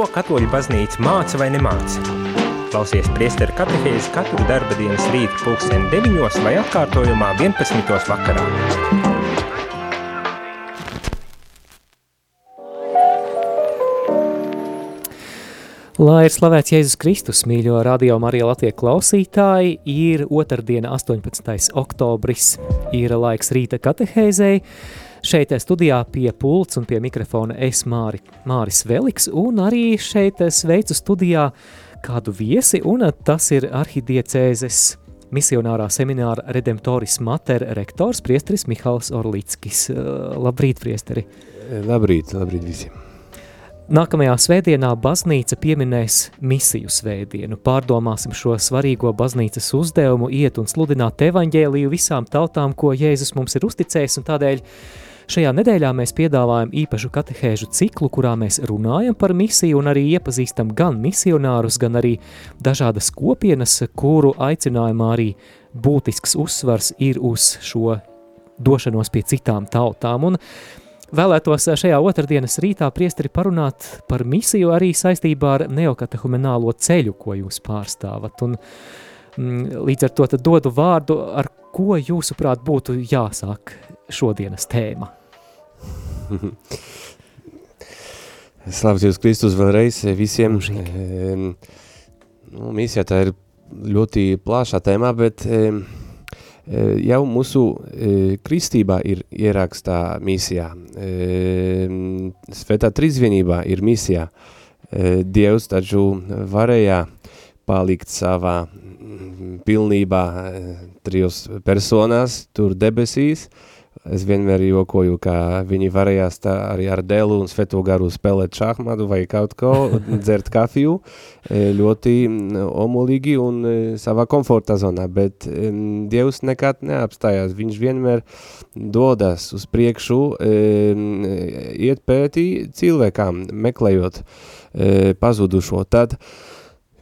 Ko katoļu baznīca māca vai nemāca? Klausies priesteru katehēzi katru darba dienas rītu pulksteni 9 vai atkārtojumā 11. vakarā. Lai ir slavēts Jēzus Kristus, mīļo radio Marija Latvijas klausītāji, ir otrdiena 18. oktobris, ir laiks rīta katehēzei, Šeit studijā pie pults un pie mikrofona es Māri, Māris Veliks un arī šeit sveicu studijā kādu viesi un tas ir arhidiecēzes misionārā semināra Redemptoris Mater rektors priesteris Mihals Orlickis. Labrīt, priesteri! Labrīt, labrīt visiem! Nākamajā svētdienā baznīca pieminēs misiju svētdienu. Pārdomāsim šo svarīgo baznīcas uzdevumu, iet un sludināt evaņģēliju visām tautām, ko Jēzus mums ir uzticējis, un tādēļ Šajā nedēļā mēs piedāvājam īpašu katehēžu ciklu, kurā mēs runājam par misiju un arī iepazīstam gan misionārus, gan arī dažādas kopienas, kuru aicinājumā arī būtisks uzsvars ir uz šo došanos pie citām tautām. Un Vēlētos šajā otrdienas rītā priesteri parunāt par misiju arī saistībā ar neokatehumenālo ceļu, ko jūs pārstāvat. Un, mm, līdz ar to dodu vārdu, ar ko jūsuprāt būtu jāsāk šodienas tēma. Slavs Jūs Kristus vēlreiz visiem. E, nu, misija tā ir ļoti plašā tēmā, bet e, jau mūsu e, kristībā ir ierakstā misijā. E, Svētā trīsvienībā ir misijā. E, Dievs taču varēja palikt savā pilnībā trijos personās, tur debesīs, Es vienmēr jokoju, ka viņi varējās tā arī ar dēlu un sveto garu spēlēt šahmatu vai kaut ko, dzert kafiju, e, ļoti omulīgi un e, savā komforta zonā, bet Dievs nekad neapstājās, viņš vienmēr dodas uz priekšu, iet pētī cilvēkām, meklējot pazudušo. Tad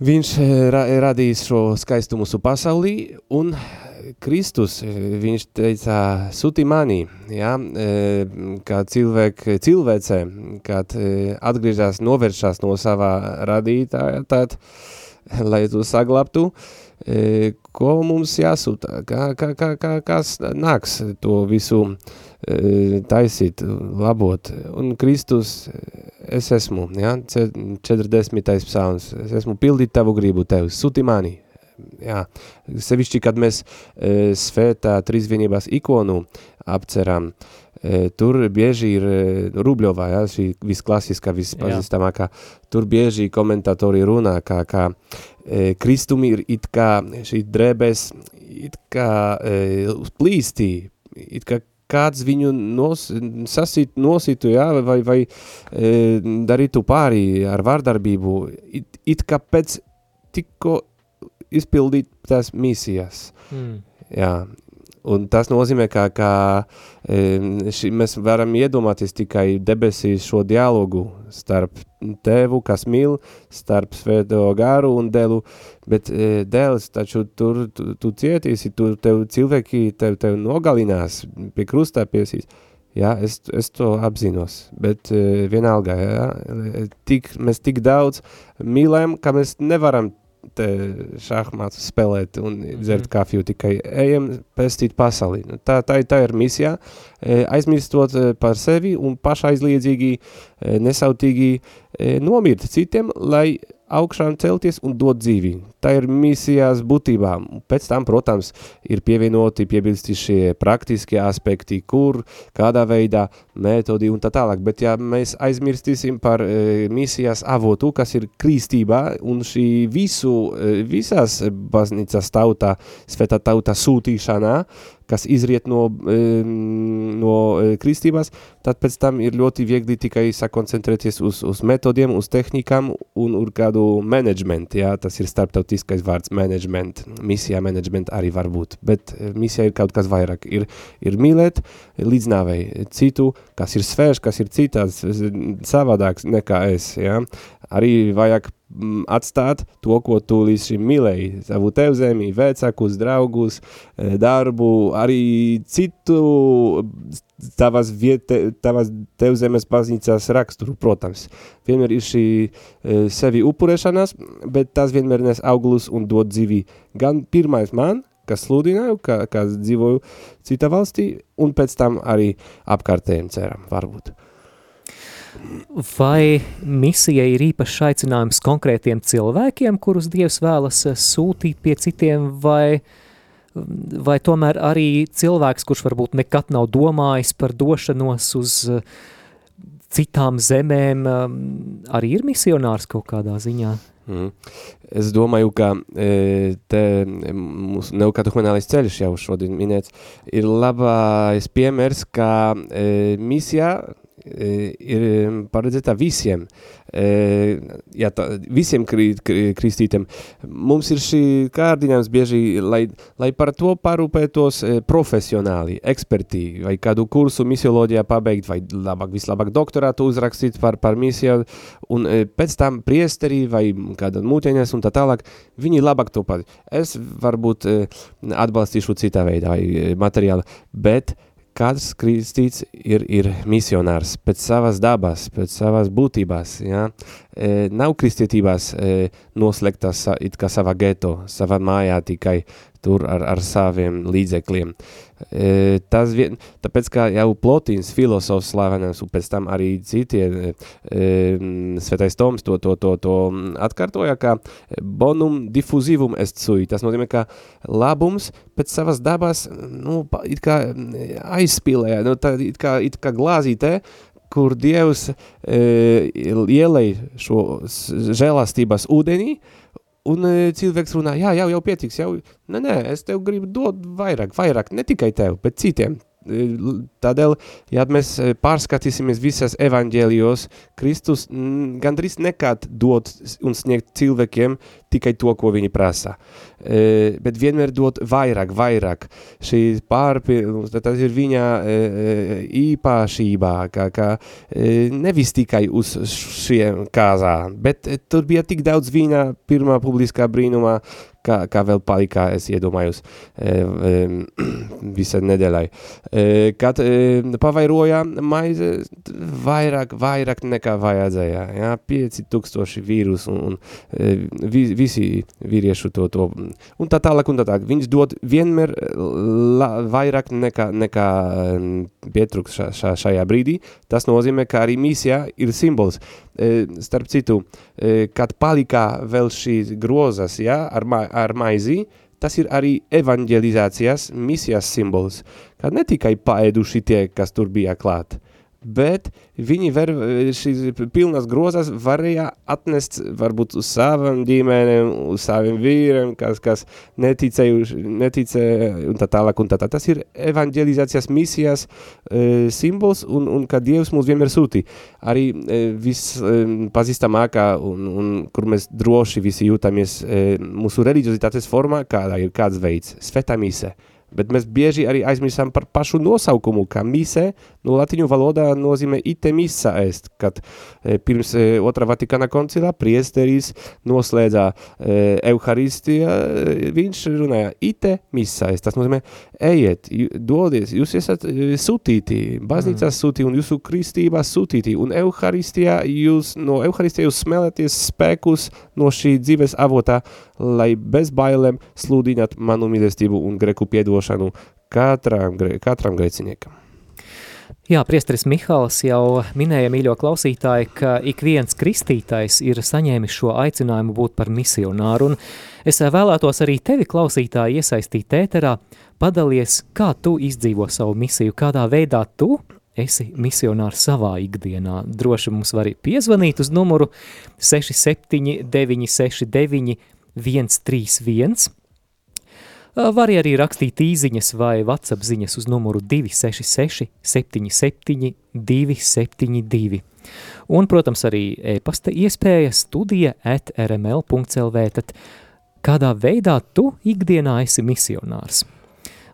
viņš ra radīs šo skaistumu mūsu pasaulī un Kristus, viņš teica, suti mani, ja, kā cilvēk, cilvēcē, kad atgriežas, novēršas no savā radītāja, tad, lai tu saglabtu, ko mums jāsūta, kā, kā, kā, kā, kas nāks to visu taisīt, labot. Un Kristus, es esmu, ja, 40. psalms, es esmu pildīt tavu gribu tev, suti mani, jā, sevišķi, kad mēs e, svētā trīsvienībās ikonu apceram, e, tur bieži ir e, Rubļovā, jā, šī visklasiskā, vispazīstamākā, tur bieži komentatori runā, kā, kā e, kristumi ir it kā šī drēbēs, it kā e, plīstī, it kā kāds viņu nos, sasīt, nosītu, jā, vai, vai e, darītu pārī ar vārdarbību, it, it kā pēc tikko izpildīt tās misijas. Mm. Jā, un tas nozīmē, ka, ka ši, mēs varam iedomāties tikai debesīs šo dialogu starp tevu, kas mīl, starp svēto garu un dēlu, bet e, dēls taču tur tu, tu cietīsi, tur tev cilvēki tev, tev nogalinās, pie krustā piesīs. Jā, es, es to apzinos, bet e, vienalga, jā, tik, mēs tik daudz mīlējam, ka mēs nevaram šahmātu spēlēt un dzert mm. kafiju, tikai ejam pēstīt pasauli. Nu, tā, tā, tā ir misija, e, aizmirstot e, par sevi un pašaizliedzīgi, e, nesautīgi nomirt citiem, lai augšām celties un dot dzīvi. Tā ir misijas būtībā. Pēc tam, protams, ir pievienoti piebilsti šie praktiskie aspekti, kur, kādā veidā, metodi un tā tālāk. Bet ja mēs aizmirstīsim par e, misijas avotu, kas ir kristībā un šī visu, e, visās baznīcas tautā, svētā tautā sūtīšanā, kas izriet no, no e, kristībās, tad pēc tam ir ļoti viegli tikai sakoncentrēties uz, uz metodiem, uz tehnikām un uz kādu management, jā, tas ir starptautiskais vārds management, misijā management arī var būt, bet e, misija ir kaut kas vairāk, ir, ir mīlēt līdznāvēji citu, kas ir svērš, kas ir citāds, savādāks nekā es, jā, arī vajag mm, atstāt to, ko tu līdz šim mīlēji, savu tevzemi, vecākus, draugus, e, darbu, arī citu tavas, viete, tavas tevzemes baznīcās raksturu, protams. Vienmēr ir šī e, sevi upurēšanās, bet tas vienmēr nes auglus un dod dzīvi gan pirmais man, kas sludināju, kā, kā dzīvoju citā valstī, un pēc tam arī apkārtējiem ceram, varbūt. Vai misija ir īpašs aicinājums konkrētiem cilvēkiem, kurus Dievs vēlas eh, sūtīt pie citiem, vai, vai tomēr arī cilvēks, kurš varbūt nekad nav domājis par došanos uz eh, citām zemēm, eh, arī ir misionārs kaut kādā ziņā? Mm. Es domāju, ka te mūsu neokatehumenālais ceļš jau šodien minēts, ir labais piemērs, ka misijā ir paredzēta visiem, ja tā, visiem kristītiem. Mums ir šī kārdinājums bieži, lai, lai par to parūpētos profesionāli, ekspertī, vai kādu kursu misioloģijā pabeigt, vai labāk, vislabāk doktorātu uzrakstīt par, par misiju, un pēc tam priesteri vai kāda mūtieņas un tā tālāk, viņi labāk to pat. Es varbūt atbalstīšu citā veidā vai materiāli, bet uh, katrs kristīts ir, ir misionārs pēc savas dabas, pēc savas būtībās, ja? e, nav kristietībās e, noslēgtas it kā savā geto, savā mājā tikai tur ar, ar saviem līdzekļiem. E, tas vien, tāpēc, kā jau Plotīns filosofs slavenais, un pēc tam arī citi, e, Svetais Toms to, to, to, to atkārtoja, kā bonum diffusivum est sui. Tas nozīmē, ka labums pēc savas dabas, nu, it kā aizspīlē, nu, tā, it kā, it kā glāzītē, kur Dievs e, ielej šo žēlastības ūdenī, Un e, cilvēks runā, jā, jau, jau pietiks, jau, nē, nē, es tev gribu dot vairāk, vairāk, ne tikai tev, bet citiem. Tādēļ, ja mēs pārskatīsimies visas evaņģēlijos, Kristus gandrīz nekad dod un sniegt cilvēkiem tikai to, ko viņi prasa. E, bet vienmēr dot vairāk, vairāk. Šī pārpilnums, tas ir viņa e, īpašībā, kā, kā e, nevis tikai uz šiem kāzā, bet e, tur bija tik daudz viņa pirmā publiskā brīnumā, kā, kā vēl palika, es iedomājos, e, e, visai nedēļai. E, kad e, pavairoja maize vairāk, vairāk nekā vajadzēja, ja, 5000 vīrus un, un e, vi, visi vīriešu to, to, un tā tālāk un tā tālāk. Viņš dod vienmēr la, vairāk nekā, nekā pietrūks šā, šā, šajā brīdī. Tas nozīmē, ka arī misijā ir simbols. E, starp citu, e, kad palika vēl šīs grozas, ja, ar, ma, ar maizi, tas ir arī evanģelizācijas misijas simbols, kad ne tikai paēduši tie, kas tur bija klāt, bet viņi var, šīs pilnas grozas varēja atnest varbūt uz savam ģimenēm, uz saviem vīriem, kas, kas neticējuši, neticēja un tā tālāk un tā tā. Tas ir evanģelizācijas misijas e, simbols un, un ka Dievs mūs vienmēr sūti. Arī e, vispazīstamākā e, un, un kur mēs droši visi jūtamies e, mūsu reliģiozitātes formā, kādā ir kāds veids, svetā mise bet mēs bieži arī aizmirsām par pašu nosaukumu, kā mise no latiņu valodā nozīmē ite missa est, kad e, pirms e, otrā Vatikana koncilā priesteris noslēdzā e, Euharistija, e, viņš runāja ite missa est, tas nozīmē ejiet, dodies, jūs esat sūtīti, baznīcās mm. sūtīti un jūsu kristībā sūtīti, un Euharistijā jūs, no Euharistijā jūs smelaties spēkus no šī dzīves avotā, lai bez bailēm sludināt manu mīlestību un greku piedošanu katram, katram grēciniekam. Jā, priesteris Mihāls jau minēja, mīļo klausītāji, ka ik viens kristītais ir saņēmis šo aicinājumu būt par misionāru, un es vēlētos arī tevi, klausītāji, iesaistīt ēterā, padalies, kā tu izdzīvo savu misiju, kādā veidā tu esi misionārs savā ikdienā. Droši mums var piezvanīt uz numuru 67969 131. Var arī rakstīt īziņas vai WhatsApp ziņas uz numuru 266 77 272. Un, protams, arī e-pasta iespēja studija at rml.lv. Tad kādā veidā tu ikdienā esi misionārs?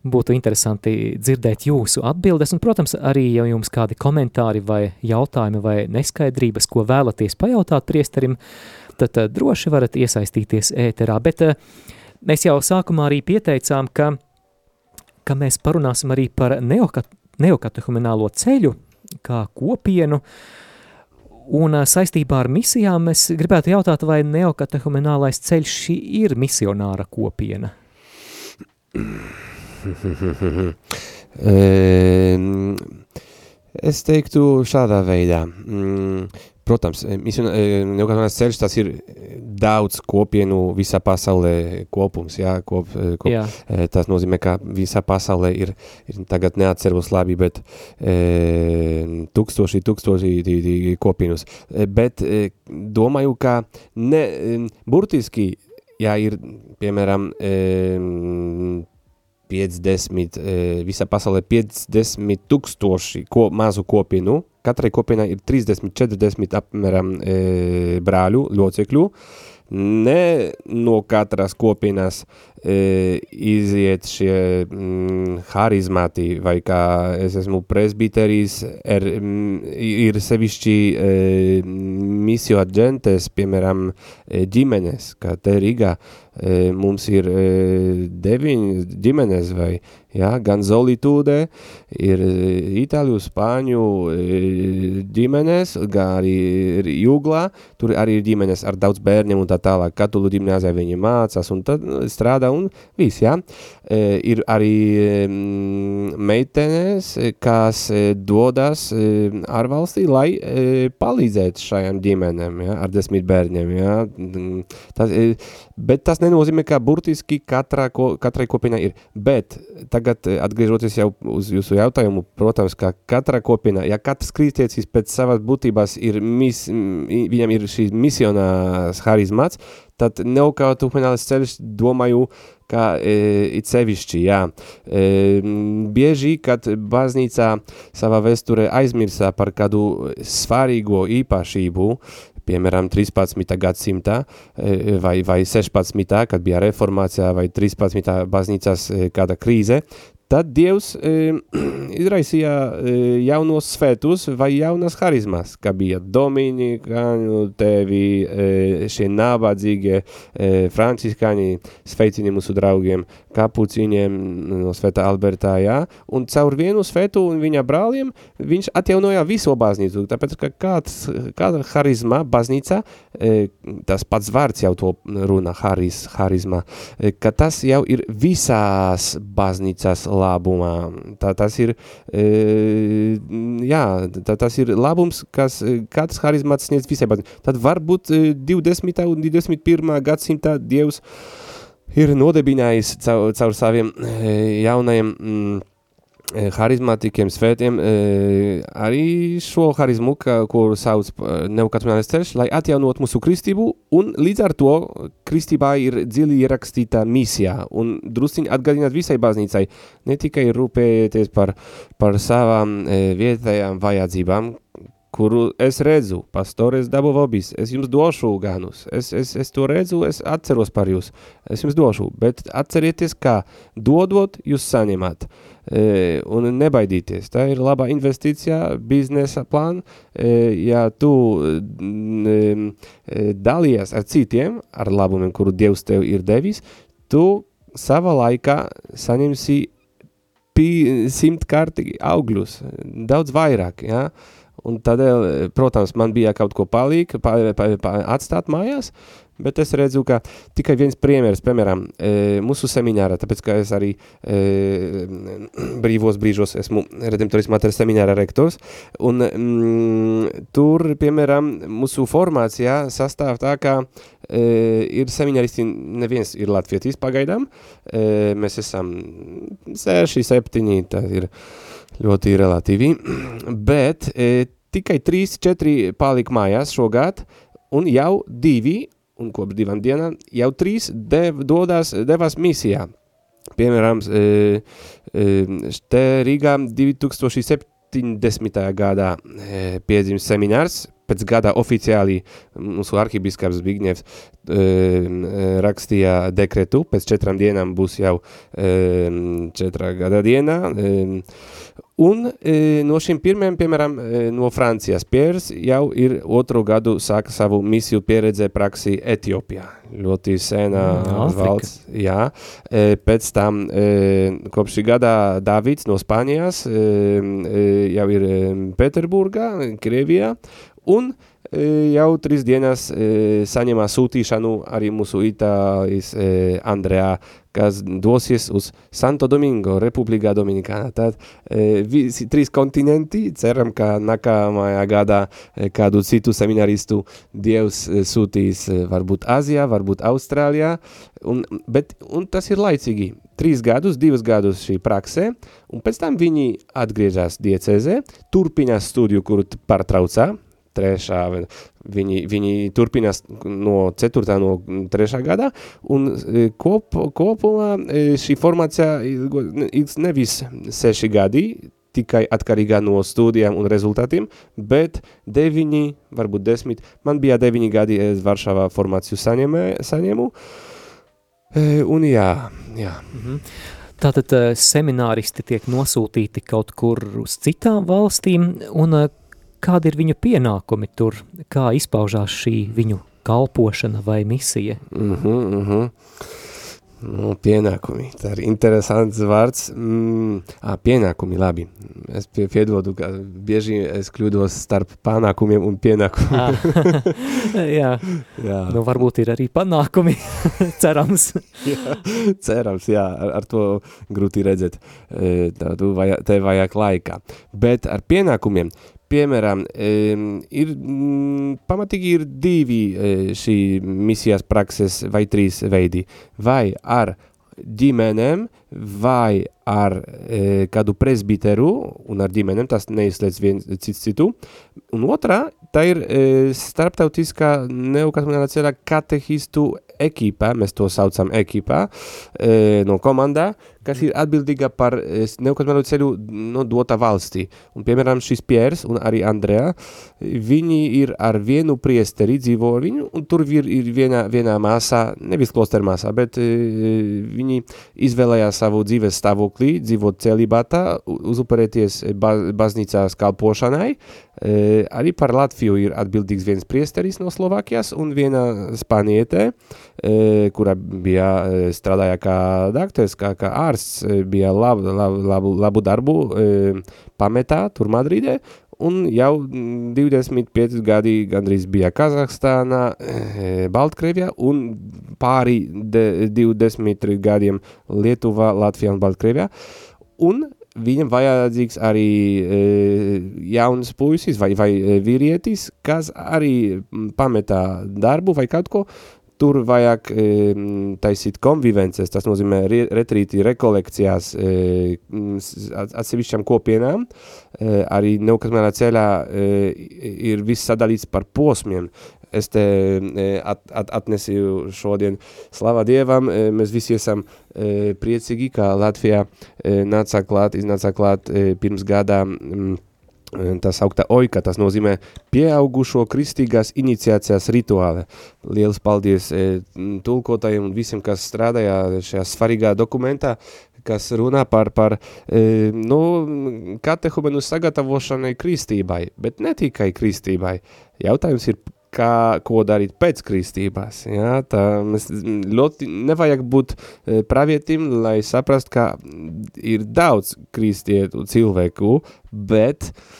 Būtu interesanti dzirdēt jūsu atbildes, un, protams, arī, ja jums kādi komentāri vai jautājumi vai neskaidrības, ko vēlaties pajautāt priesterim, tad droši varat iesaistīties ēterā. Bet uh, mēs jau sākumā arī pieteicām, ka, ka mēs parunāsim arī par neokat, neokatehuminālo ceļu kā kopienu, un uh, saistībā ar misijām es gribētu jautāt, vai neokatehuminālais ceļš šī ir misionāra kopiena? es teiktu šādā veidā. Protams, neokatehuminālais ceļš tas ir daudz kopienu visā pasaulē kopums, jā, kop, kop, jā. tas nozīmē, ka visā pasaulē ir, ir tagad neatceros labi, bet e, tūkstoši, tūkstoši kopienus, bet e, domāju, ka ne, burtiski, ja ir, piemēram, e, 50, visā pasaulē 50 tūkstoši ko, mazu kopienu, katrai kopienai ir 30, 40 apmēram e, brāļu, locekļu, ne no katras kopienas e, iziet šie mm, harizmati, vai kā es esmu presbiterijs, er, mm, ir sevišķi e, misio agentes, piemēram, e, ģimenes, kā te Rīgā, e, mums ir e, deviņas ģimenes vai ja, gan Zolitūdē, ir Itāļu, Spāņu ģimenes, gan arī Jūglā, tur arī ir ģimenes ar daudz bērniem un tā tālāk, katulu ģimnāzē viņi mācās un tad strādā un viss, ja. Ir arī meitenes, kas dodas ārvalstī, lai palīdzētu šajām ģimenēm, ja, ar desmit bērniem, ja. Tas, bet tas nenozīmē, ka burtiski katrā, katrai kopienai ir, bet tagad atgriežoties jau uz jūsu jautājumu, protams, ka katra kopiena, ja katrs kristiecis pēc savas būtībās ir, mis, viņam ir šī misionās harizmats, tad neokautumenāls ceļš, domāju, kā e, it sevišķi, jā. E, bieži, kad baznīcā savā vēsturē aizmirsā par kādu svarīgo īpašību, piemēram, 13. gadsimtā vai, vai 16. kad bija reformācijā vai 13. baznīcās kāda krīze, Tad Dievs e, izraisīja e, jaunos svētus vai jaunas harizmas, kā bija Dominikāņu tevi, e, šie nabadzīgie e, franciskāņi, sveicini mūsu draugiem, kapucīņiem no svētā Albertā, jā, un caur vienu svētu un viņa brāliem viņš atjaunoja visu baznīcu, tāpēc, ka kāds, kāda harizma baznīca, e, tas pats vārds jau to runa, haris, harizma, e, ka tas jau ir visās baznīcās labumā. Tā, tas ir, e, jā, tā, tas ir labums, kas katrs harizmats sniedz visai. Tad varbūt 20. un 21. gadsimtā Dievs ir nodebinājis caur, caur saviem jaunajiem mm, harizmātikiem, svētiem, arī šo harizmu, kuru sauc neokatunālis ceļš, lai atjaunot mūsu kristību, un līdz ar to kristībā ir dziļi ierakstīta misijā, un drusciņi atgādināt visai baznīcai, ne tikai rūpējieties par, par savām vietējām vajadzībām, kuru es redzu, pastores dabu vobis, es jums došu ganus, es, es, es to redzu, es atceros par jūs, es jums došu, bet atcerieties, kā dodot, jūs saņemat, e, un nebaidīties, tā ir labā investīcijā, biznesa plāna, e, ja tu e, dalies ar citiem, ar labumiem, kuru Dievs tev ir devis, tu savā laikā saņemsi simtkārtīgi augļus, daudz vairāk, ja? Un tādēļ, protams, man bija kaut ko palīk, pa, pa, pa, atstāt mājās, bet es redzu, ka tikai viens piemērs, piemēram, e, mūsu seminārā, tāpēc, ka es arī e, brīvos brīžos esmu redemptorismu materas semināra rektors, un mm, tur, piemēram, mūsu formācijā sastāv tā, ka ir seminaristi, neviens ir latvietis pagaidām, mēs esam seši, septiņi, tā ir ļoti relatīvi, bet tikai 3-4 palika mājās šogad, un jau divi, un kopš divām dienām, jau trīs dev, dodās, devās misijā. Piemēram, te Rīgā 2007. 70. gadā piedzims seminārs pēc gada oficiāli mūsu arhibiskaps Zbigņevs e, rakstīja dekretu, pēc četrām dienām būs jau četrā gada dienā, e, Un e, no šiem pirmiem, piemēram, e, no Francijas Piers jau ir otru gadu sāka savu misiju pieredzē praksi Etiopijā. Ļoti sena mm, valsts. Jā. E, pēc tam kopš šī gada Davids no Spānijas jau ir Peterburgā, Krievijā. Un e, jau trīs dienas e, saņemā sūtīšanu arī mūsu Itālijas e, Andrejā, kas dosies uz Santo Domingo, Republikā Dominikāna. Tad visi trīs kontinenti, ceram, ka nākamajā gadā kādu citu seminaristu Dievs sūtīs varbūt Azijā, varbūt Austrālijā, un, bet, un tas ir laicīgi. Trīs gadus, divus gadus šī praksē, un pēc tam viņi atgriežas diecezē, turpinās studiju, kuru pārtraucā, trešā, viņi, viņi turpinās no ceturtā, no trešā gadā, un e, kop, kopumā e, šī formācija nevis seši gadi, tikai atkarīgā no studijām un rezultātiem, bet deviņi, varbūt desmit, man bija deviņi gadi, es Varšavā formāciju saņēmē, saņēmu, e, un jā, jā. Mhm. Tātad semināristi tiek nosūtīti kaut kur uz citām valstīm, un kādi ir viņu pienākumi tur, kā izpaužās šī viņu kalpošana vai misija? Mm -hmm, mm -hmm. Nu, pienākumi, tā ir interesants vārds. Mm, à, pienākumi, labi. Es pie, piedodu, ka bieži es kļūdos starp panākumiem un pienākumiem. jā. jā, nu varbūt ir arī panākumi, cerams. jā, cerams, jā, ar, ar to grūti redzēt. E, tā, tu vajag, te vajag laikā. Bet ar pienākumiem piemēram, ir mm, pamatīgi ir divi e, šī misijas prakses vai trīs veidi. Vai ar ģimenēm, vai ar e, kādu presbiteru, un ar ģimenēm tas neizslēdz viens cits citu. Un otrā, tā ir e, starptautiskā neokatmonāla katehistu ekipā, mēs to saucam ekipā, e, no komandā, kas ir atbildīga par neokatmēlu ceļu no dota valstī. Un, piemēram, šis Piers un arī Andrea, viņi ir ar vienu priesteri dzīvo ar viņu, un tur ir, ir vienā, vienā māsā, nevis kloster māsā, bet e, viņi izvēlējās savu dzīves stāvoklī, dzīvot celibātā, uzupurēties ba baznīcās kalpošanai, e, arī par Latviju ir atbildīgs viens priesteris no Slovākijas un viena spānietē, e, kura bija strādāja kā dakteris, kā, kā ārsts, ārsts e, bija lab, lab, labu, labu darbu pametā tur Madridē, un jau 25 gadi gandrīz bija Kazahstānā, Baltkrievijā, un pāri de, 20 gadiem Lietuvā, Latvijā un Baltkrievijā, un viņam vajadzīgs arī e, jauns puisis vai, vai vīrietis, kas arī pametā darbu vai kaut ko, tur vajag taisīt konvivences, tas nozīmē re, retrīti rekolekcijās atsevišķām kopienām, arī neukasmēnā ceļā ir viss sadalīts par posmiem. Es te at, at, atnesīju šodien slavā Dievam, mēs visi esam priecīgi, ka Latvijā nācā klāt, iznācā klāt pirms gadā mm, tā saukta oika, tas nozīmē pieaugušo kristīgās iniciācijas rituāle. Lielas paldies e, tulkotājiem un visiem, kas strādāja šajā svarīgā dokumentā, kas runā par, par e, nu, katehumenu sagatavošanai kristībai, bet ne tikai kristībai. Jautājums ir, kā, ko darīt pēc kristībās. Ja? Tā mēs ļoti nevajag būt e, pravietim, lai saprast, ka ir daudz kristietu cilvēku, bet uh,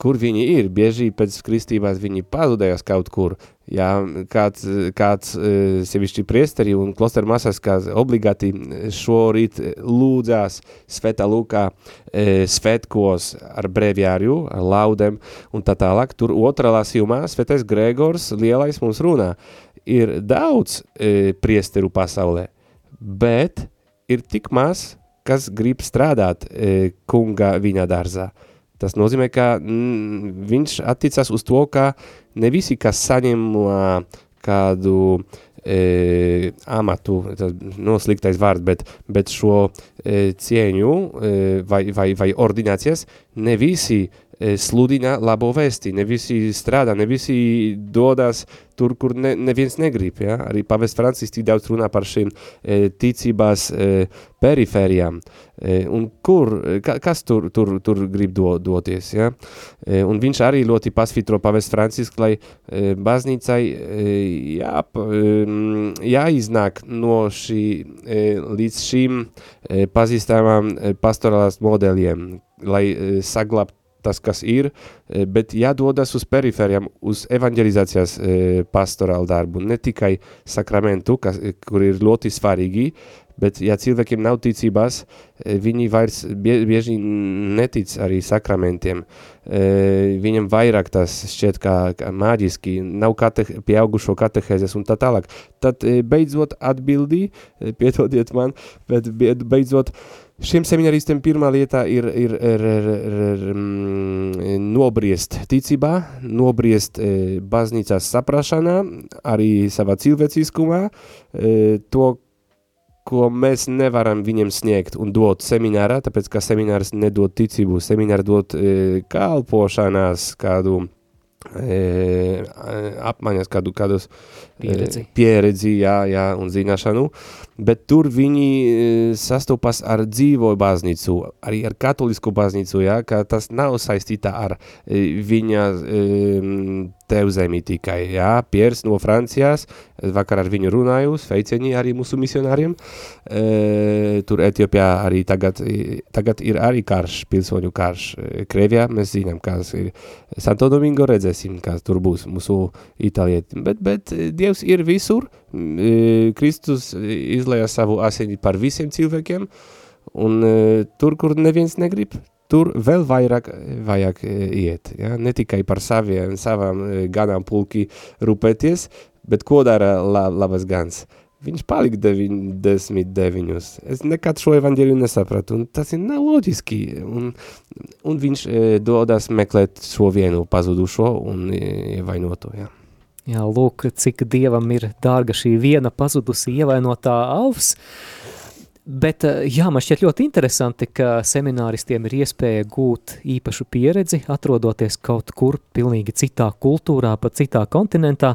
kur viņi ir. Bieži pēc kristībās viņi pazudējās kaut kur. Jā, kāds, kāds e, sevišķi priesteri un klosteru masas, kas obligāti šorīt lūdzās Svētā Lukā e, svētkos ar breviāriju, ar laudem un tā tālāk. Tur otrā lasījumā Svētais Gregors lielais mums runā. Ir daudz e, priesteru pasaulē, bet ir tik maz, kas grib strādāt kunga viņa dārzā. Tas nozīmē, ka mm, viņš atticas uz to, ka ne visi, kas saņem uh, kādu e, amatu, tas no sliktais vārds, bet, bet šo e, cieņu e, vai, vai, vai ordinācijas, ne visi sludina labo vēsti, ne visi strādā, ne visi dodas tur, kur ne, neviens negrib, ja? arī pavest Francis tik daudz runā par šīm e, ticībās e, perifērijām, e, un kur, ka, kas tur, tur, tur grib do, doties, ja? e, un viņš arī ļoti pasvitro pavest Francis, lai e, baznīcai e, jā, e, jāiznāk no šī, e, līdz šīm e, pazīstamām e, pastorālās modeļiem, lai e, saglabt tas, kas ir, e, bet jādodas uz periferijām, uz evanģelizācijas e, pastorālu darbu, ne tikai sakramentu, kas, e, kur ir ļoti svarīgi, bet ja cilvēkiem nav ticībās, viņi vairs bie, bieži netic arī sakramentiem. Viņam vairāk tas šķiet kā, kā māģiski, nav kate, pieaugušo katehēzes un tā tālāk. Tad beidzot atbildī, pietodiet man, bet beidzot uh, Šiem seminaristiem pirmā lietā ir, ir, ir, ir, ir, ir mm, nobriest ticībā, nobriest e, baznīcās saprašanā, arī savā cilvēciskumā, e, to, ko mēs nevaram viņiem sniegt un dot seminārā, tāpēc, ka seminārs nedod ticību, semināri dod e, kalpošanās kādu e, apmaiņas kādu, kādus pieredzi, e, pieredzi jā, jā, un zināšanu, bet tur viņi e, sastopas ar dzīvo baznīcu, arī ar katolisku baznīcu, jā, ka tas nav saistīta ar e, viņa e, tev zemī tikai, jā, Piers no Francijas, vakar ar viņu runāju, sveicieni arī mūsu misionāriem, e, tur Etiopijā arī tagad, tagad ir arī karš, pilsoņu karš, Krievijā, mēs zinām, kas ir Santo Domingo redzēsim, kas tur būs mūsu itālieti, bet, bet Dievs ir visur, e, Kristus izlēja savu asini par visiem cilvēkiem, un e, tur, kur neviens negrib, tur vēl vairāk vajag e, iet. Ja? Ne tikai par saviem, savām ganām pulki rūpēties, bet ko dara la, labas gans? Viņš palika 99. Es nekad šo evaņģēļu nesapratu, un tas ir neloģiski. Un, un viņš e, dodas meklēt šo vienu pazudušo un e, ievainoto. Ja. Jā, lūk, cik dievam ir dārga šī viena pazudusi ievainotā avs. Bet eh, jā, man šķiet ļoti interesanti, ka semināristiem ir iespēja gūt īpašu pieredzi, atrodoties kaut kur pilnīgi citā kultūrā, pat citā kontinentā.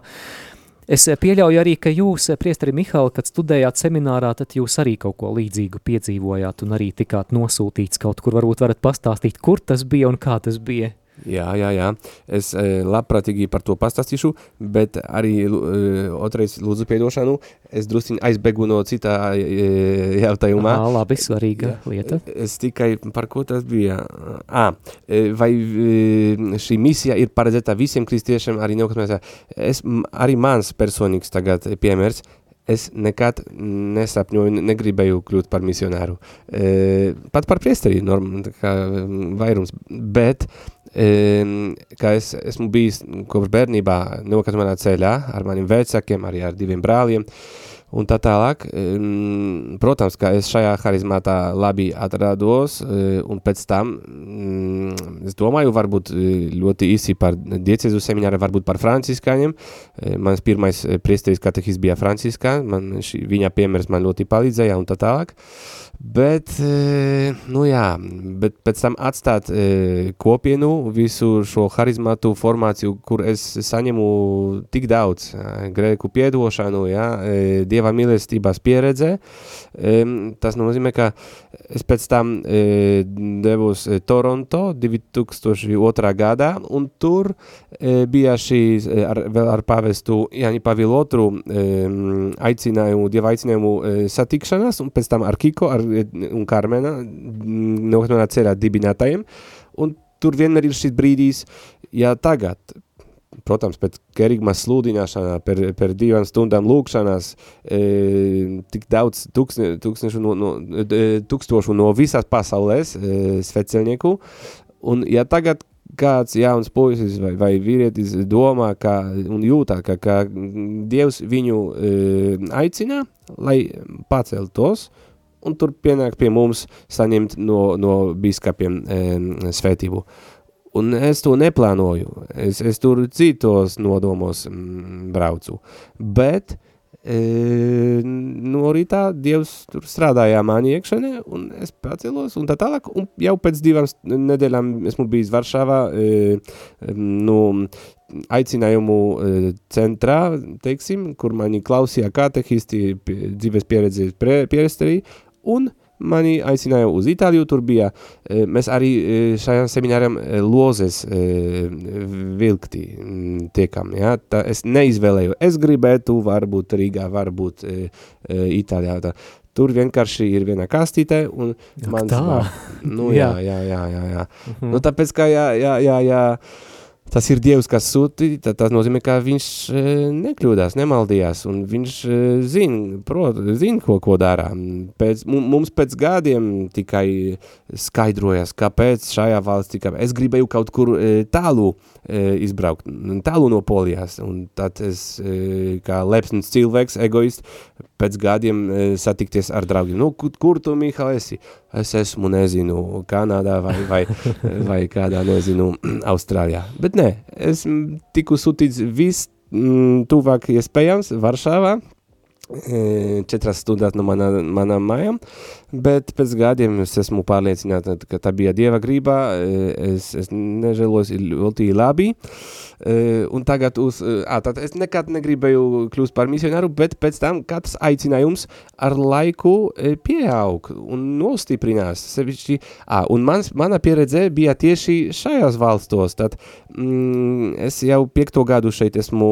Es pieļauju arī, ka jūs, priestari Mihāli, kad studējāt seminārā, tad jūs arī kaut ko līdzīgu piedzīvojāt un arī tikāt nosūtīts kaut kur. Varbūt varat pastāstīt, kur tas bija un kā tas bija. Jā, jā, jā. Es e, labprātīgi par to pastāstīšu, bet arī e, otrais lūdzu piedošanu. Es drusciņi aizbēgu no citā e, jautājumā. Ā, labi, svarīga lieta. Es tikai par ko tas bija. Ā, vai šī misija ir paredzēta visiem kristiešiem, arī neukatmēs. Es, arī mans personīgs tagad piemērs, es nekad nesapņoju, negribēju kļūt par misionāru. E, pat par priesteri, norm, kā vairums, bet kā es esmu bijis kopš bērnībā nokatmanā ceļā ar maniem vecākiem, arī ar diviem brāliem, un tā tālāk. Protams, ka es šajā harizmātā labi atrados, un pēc tam, es domāju, varbūt ļoti īsi par diecezu semināru, varbūt par franciskāņiem. Mans pirmais priesteris katehis bija franciskā, man šī, viņa piemērs man ļoti palīdzēja un tā tālāk. Bet, e, nu jā, bet pēc tam atstāt e, kopienu, visu šo harizmatu formāciju, kur es saņemu tik daudz, grēku piedošanu, jā, e, dieva mīlestības pieredze, tas nozīmē, ka es pēc tam devos Toronto 2002. gadā, un tur bija šī, ar, vēl ar pavestu Jāņi Pavilu otru aicinājumu, dieva aicinājumu satikšanās, un pēc tam ar Kiko, ar un Karmena, no manā ceļā dibinātajiem, un tur vienmēr ir šis brīdīs, ja tagad, protams, pēc kerigmas slūdināšanā, per, per divām stundām lūkšanās, e, tik daudz tūksne, tūkstnešu no, no, e, tūkstošu no visās pasaulēs e, sveceļnieku, un ja tagad kāds jauns puisis vai, vai vīrietis domā kā, un jūtā, ka, ka Dievs viņu e, aicina, lai paceltos, tos, un tur pienāk pie mums saņemt no, no biskapiem e, svētību. Un es to neplānoju, es, es tur citos nodomos m, braucu, bet e, no rītā Dievs tur strādājā mani iekšenē, un es pacēlos, un tā tālāk, un jau pēc divām nedēļām esmu bijis Varšavā, e, nu, aicinājumu e, centrā, teiksim, kur mani klausījā katehisti, dzīves pieredzi pieresterī, un mani aicināja uz Itāliju, tur bija, e, mēs arī e, šajā seminārām e, lozes vilkti tiekam, ja? tā es neizvēlēju, es gribētu varbūt Rīgā, varbūt Itālijā, tā. Tur vienkārši ir viena kastīte un Jak mans, tā? nu jā, jā, jā, jā, jā. Uh -huh. Nu tāpēc, kā jā, jā, jā, jā, tas ir Dievs, kas sūti, tad tas nozīmē, ka viņš e, nekļūdās, nemaldījās, un viņš e, zina, prot, zina, ko, ko dara. Pēc, mums pēc gadiem tikai skaidrojas, kāpēc šajā valstī, kāpēc es gribēju kaut kur e, tālu izbraukt, tālu no Polijās, un tad es, kā lepsns cilvēks, egoists, pēc gadiem satikties ar draugiem. Nu, kur, tu, Mihal, esi? Es esmu, nezinu, Kanādā vai, vai, vai kādā, nezinu, Austrālijā. Bet nē, es tiku sūtīts viss mm, tuvāk iespējams Varšāvā, e, četras stundas no manā, manām mājām, bet pēc gadiem es esmu pārliecināta, ka tā bija Dieva grība, e, es, es nežēlos ļoti labi, Uh, un tagad uz, uh, tātad es nekad negribēju kļūst par misionāru, bet pēc tam katrs aicinājums ar laiku pieaug un nostiprinās. Sevišķi. Ah, un mans, mana pieredze bija tieši šajās valstos, tad mm, es jau piekto gadu šeit esmu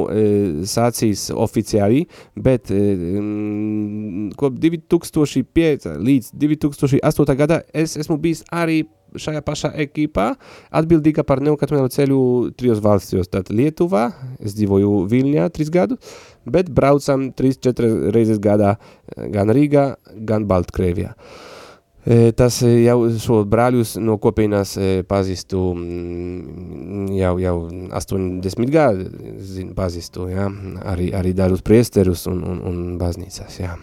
sācījis oficiāli, bet uh, kop 2005 līdz 2008 gada es esmu bijis arī šajā pašā ekipā atbildīga par neokatumēlu ceļu trijos valstijos. Tātad Lietuvā, es dzīvoju Viļņā trīs gadu, bet braucam trīs, četras reizes gadā gan Rīgā, gan Baltkrievijā. E, tas jau šo brāļus no kopienas e, pazīstu mm, jau, jau 80 gadu, zinu, pazīstu, jā, arī, arī darus priesterus un, un, un baznīcas, jā.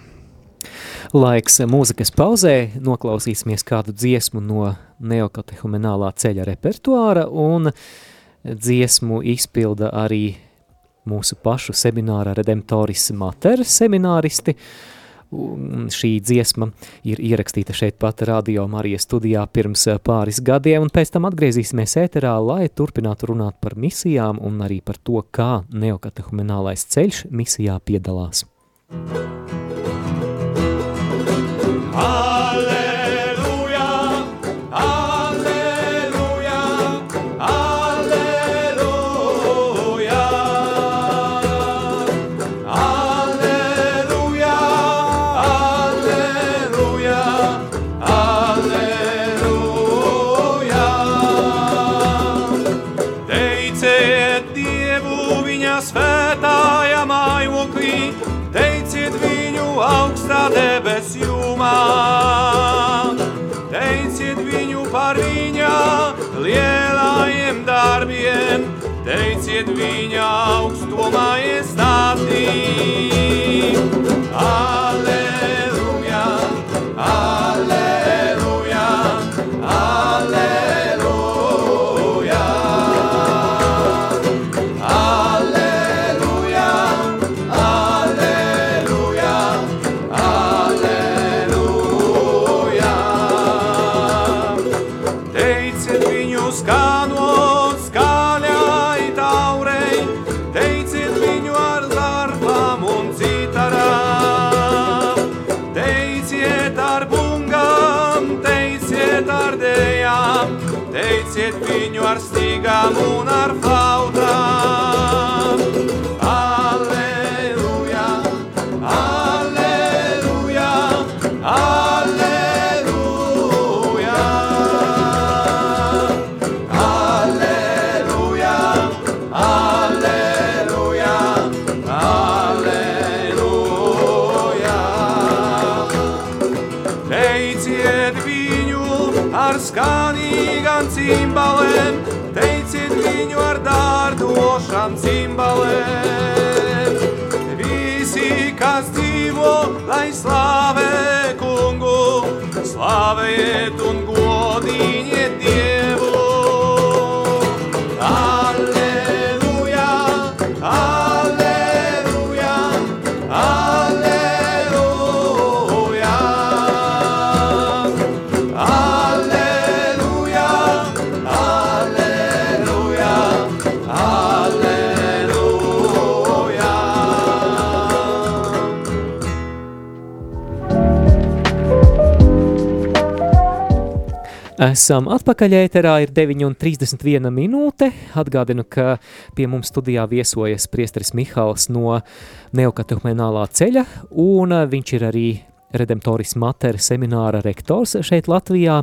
Laiks mūzikas pauzē, noklausīsimies kādu dziesmu no neokatehumenālā ceļa repertuāra un dziesmu izpilda arī mūsu pašu semināra Redemptoris Mater semināristi. Šī dziesma ir ierakstīta šeit pat Radio Marijas studijā pirms pāris gadiem, un pēc tam atgriezīsimies ēterā, lai turpinātu runāt par misijām un arī par to, kā neokatehumenālais ceļš misijā piedalās. Thank teiciet lagunar flauta Aleluia, aleluia, aleluia Aleluia, aleluia, aleluia Leitziet binu arskani gantzin teiciet viņu ar dārdošām cimbalēm. Visi, kas dzīvo, lai slāvē kungu, slāvējiet un godīniet Esam atpakaļ ēterā, ir 9,31 minūte. Atgādinu, ka pie mums studijā viesojas priesteris Mihāls no Neokatehumēnālā ceļa, un viņš ir arī Redemptoris Mater semināra rektors šeit Latvijā.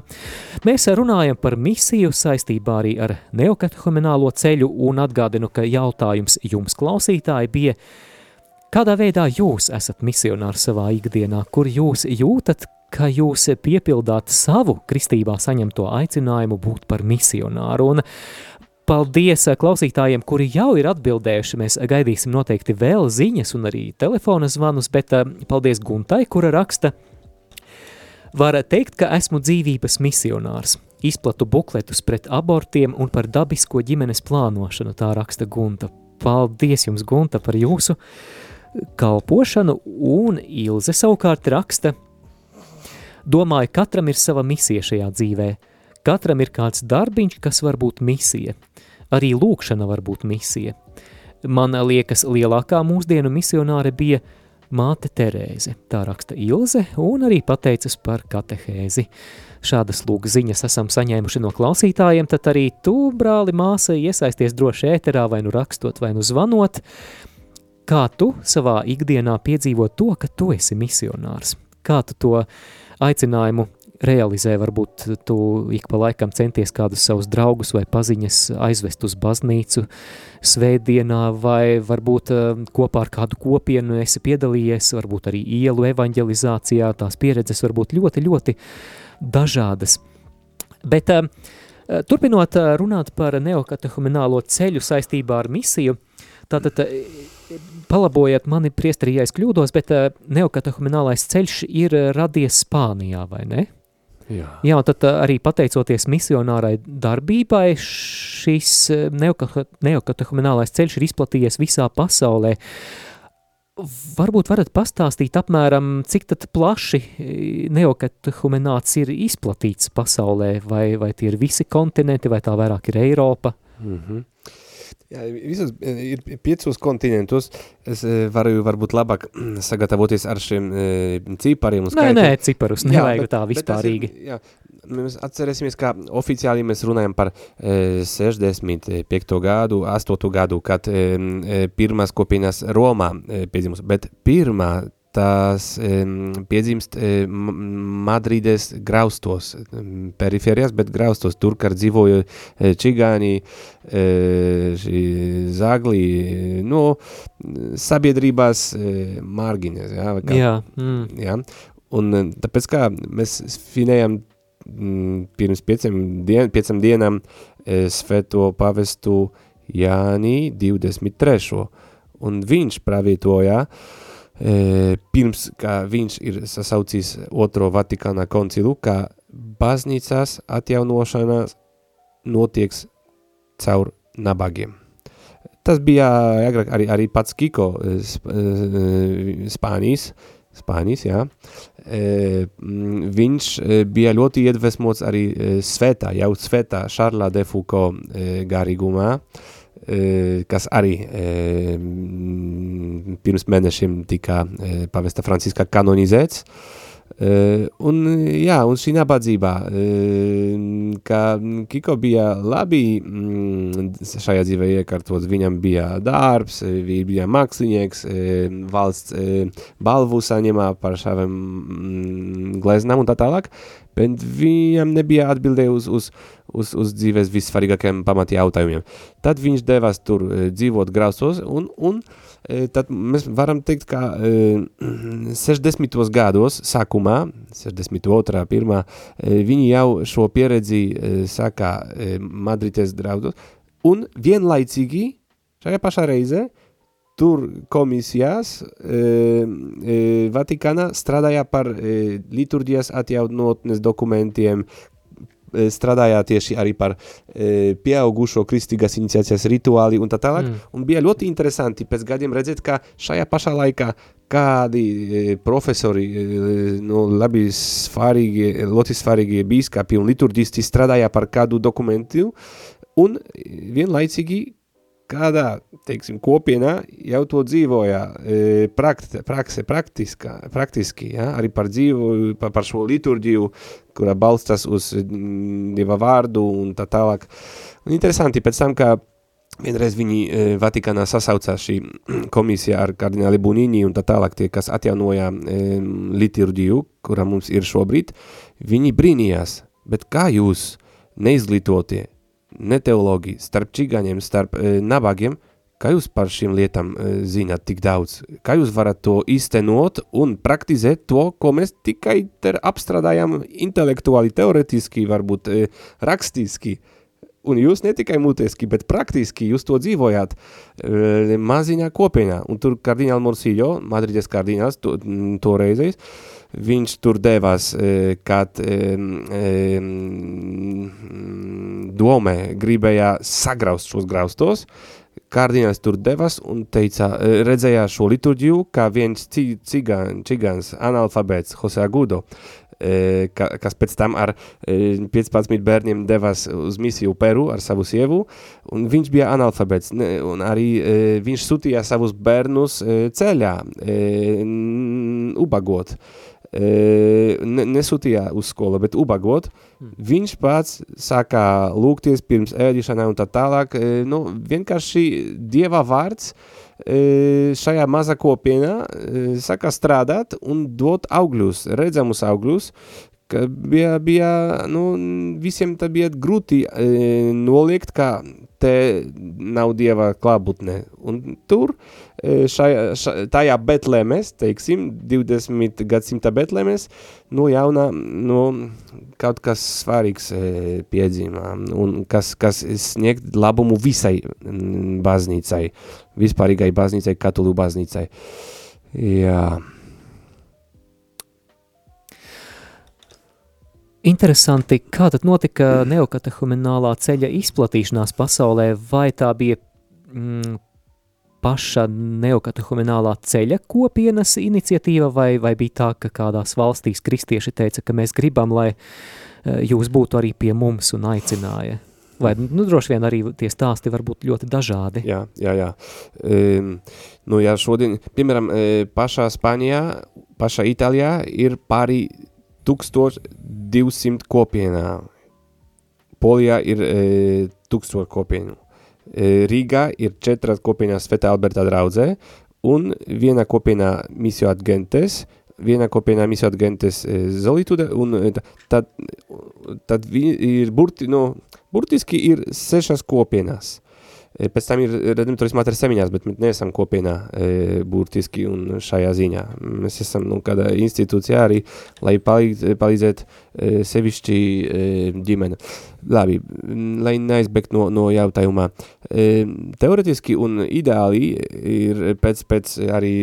Mēs runājam par misiju saistībā arī ar neokatehumēnālo ceļu, un atgādinu, ka jautājums jums klausītāji bija, kādā veidā jūs esat misionāri savā ikdienā, kur jūs jūtat, ka jūs piepildāt savu kristībā saņemto aicinājumu būt par misionāru. Un paldies klausītājiem, kuri jau ir atbildējuši. Mēs gaidīsim noteikti vēl ziņas un arī telefona zvanus, bet eh, paldies Guntai, kura raksta. Var teikt, ka esmu dzīvības misionārs. Izplatu bukletus pret abortiem un par dabisko ģimenes plānošanu, tā raksta Gunta. Paldies jums, Gunta, par jūsu kalpošanu, un Ilze savukārt raksta – Domāju, katram ir sava misija šajā dzīvē. Katram ir kāds darbiņš, kas var būt misija. Arī lūkšana var būt misija. Man liekas, lielākā mūsdienu misionāre bija māte Terēze. Tā raksta Ilze un arī pateicas par katehēzi. Šādas lūk ziņas esam saņēmuši no klausītājiem, tad arī tu, brāli, māsa, iesaisties droši ēterā vai nu rakstot vai nu zvanot. Kā tu savā ikdienā piedzīvo to, ka tu esi misionārs? Kā tu to aicinājumu realizē, varbūt tu ik pa laikam centies kādus savus draugus vai paziņas aizvest uz baznīcu svētdienā, vai varbūt uh, kopā ar kādu kopienu esi piedalījies, varbūt arī ielu evanģelizācijā, tās pieredzes var būt ļoti, ļoti dažādas. Bet uh, turpinot uh, runāt par neokatehuminālo ceļu saistībā ar misiju, tātad palabojiet mani priesterī, ja es kļūdos, bet uh, neokatehuminālais ceļš ir uh, radies Spānijā, vai ne? Jā. Jā, tad uh, arī pateicoties misionārai darbībai, šis neokatehuminālais ceļš ir izplatījies visā pasaulē. Varbūt varat pastāstīt apmēram, cik tad plaši neokatehumenāts ir izplatīts pasaulē, vai, vai tie ir visi kontinenti, vai tā vairāk ir Eiropa? Mm -hmm. Jā, visos e, ir piecos kontinentos. Es e, varu varbūt labāk sagatavoties ar šiem e, cipariem. Nē, nē, ciparus nevajag jā, bet, tā vispārīgi. Ir, jā, mēs atcerēsimies, kā oficiāli mēs runājam par e, 65. gadu, 8. gadu, kad pirmās kopienas Romā piedzimus, bet pirmā tās um, piedzimst um, Madrides graustos, um, perifērijas, bet graustos, tur, kad dzīvoja uh, čigāni, uh, zagli, no sabiedrībās uh, mārgiņas, jā, kā, jā, mm. jā, un tāpēc kā mēs svinējam mm, pirms pieciem, dien, piecam dienām sveto pavestu Jāni 23. Un viņš pravietoja, uh, e, pirms, kā viņš ir sasaucījis otro Vatikānā koncilu, kā baznīcās atjaunošanās notieks caur nabagiem. Tas bija agrāk arī, arī pats Kiko Spānijas, Spānijas, jā. E, viņš bija ļoti iedvesmots arī svētā, jau svētā Šarlā de Foucault garīgumā, e, kas arī pirms mēnešiem tika pavesta Franciska kanonizēts. Un, jā, un šī nabadzībā, ka Kiko bija labi šajā dzīvē iekārtots, viņam bija darbs, viņš bija mākslinieks, valsts balvu saņemā par šādiem gleznām un tā tālāk, bet viņam nebija atbildē uz, uz, uz, uz dzīves vissvarīgākajiem pamat jautājumiem. Tad viņš devās tur e, dzīvot grausos, un, un e, tad mēs varam teikt, ka e, 60. gados sākumā, 62. pirmā, e, viņi jau šo pieredzi e, sākā e, Madrides draudos, un vienlaicīgi šajā pašā reizē tur komisijās e, e, Vatikānā strādāja par e, liturģijas atjaunotnes dokumentiem, e, strādāja tieši arī par e, pieaugušo kristīgās iniciācijas rituāli un tā tālāk, mm. un bija ļoti interesanti pēc gadiem redzēt, ka šajā pašā laikā kādi e, profesori, e, no labi svarīgi, ļoti svarīgi bīskapi un liturģisti strādāja par kādu dokumentu, un vienlaicīgi kādā, teiksim, kopienā jau to dzīvojā, prakti, prakse, praktiskā, praktiski, ja, arī par dzīvu, par, par šo liturģiju, kurā balstas uz Dieva vārdu un tā tālāk. Un interesanti, pēc tam, kā Vienreiz viņi e, Vatikānā sasaucās šī komisija ar kardināli Bunīni un tā tālāk tie, kas atjaunoja e, liturģiju, kura mums ir šobrīd, viņi brīnījās, bet kā jūs neizglītotie, ne teologi, starp čigaņiem, starp e, nabagiem, kā jūs par šīm lietām e, zināt tik daudz? Kā jūs varat to iztenot un praktizēt to, ko mēs tikai apstrādājam intelektuāli, teoretiski, varbūt e, rakstiski, Un jūs ne tikai mutiski, bet praktiski jūs to dzīvojāt e, maziņā kopienā. Un tur kardināli Morsillo, Madrides kardināls, to, toreizais, viņš tur devās, e, kad e, e, domē gribēja sagraust šos graustos, kardināls tur devas un teica, e, redzēja šo liturģiju, kā viens cigāns, analfabēts, Jose Agudo, E, ka, kas pēc tam ar 15 e, bērniem devās uz misiju Peru ar savu sievu, un viņš bija analfabets, un arī e, viņš sūtīja savus bērnus ceļā, ubagot. Ne, nesūtīja uz skolu, bet ubagot, hmm. viņš pats sākā lūgties pirms ēdišanai un tā tālāk, nu, vienkārši Dieva vārds, šajā mazā kopienā saka strādāt un dot augļus, redzamus augļus, ka bija, bija nu, visiem tā bija grūti e, noliegt, ka te nav dieva klābutne. Un tur, e, šajā, šajā, tajā Betlēmēs, teiksim, 20 gadsimta Betlēmēs, no jauna, no kaut kas svarīgs e, piedzīmā, un kas, kas sniegt labumu visai baznīcai, vispārīgai baznīcai, katolu baznīcai. Jā. Interesanti, kā tad notika neokatehuminālā ceļa izplatīšanās pasaulē, vai tā bija mm, paša neokatehuminālā ceļa kopienas iniciatīva, vai, vai bija tā, ka kādās valstīs kristieši teica, ka mēs gribam, lai eh, jūs būtu arī pie mums un aicināja? Vai, nu, droši vien arī tie stāsti var būt ļoti dažādi. Jā, jā, jā. Um, nu, jā, šodien, piemēram, e, pašā Spānijā, pašā Itālijā ir pāri 1200 kopienā. Polijā ir e, 1000 kopienu. E, Rīgā ir 4 kopienās Svētā Alberta draudzē un viena kopienā Misio Adgentes, viena kopienā Misio Adgentes e, Zolitude un e, tad, tad ir burti, no, burtiski ir sešas kopienās. Pēc tam ir redemptoris mater semiņās, bet mēs neesam kopienā e, burtiski un šajā ziņā. Mēs esam nu, kāda institūcijā arī, lai palīdz, palīdzēt e, sevišķi e, ģimene. Labi, lai neaizbēgt no, no jautājumā. E, teoretiski un ideāli ir pēc, pēc arī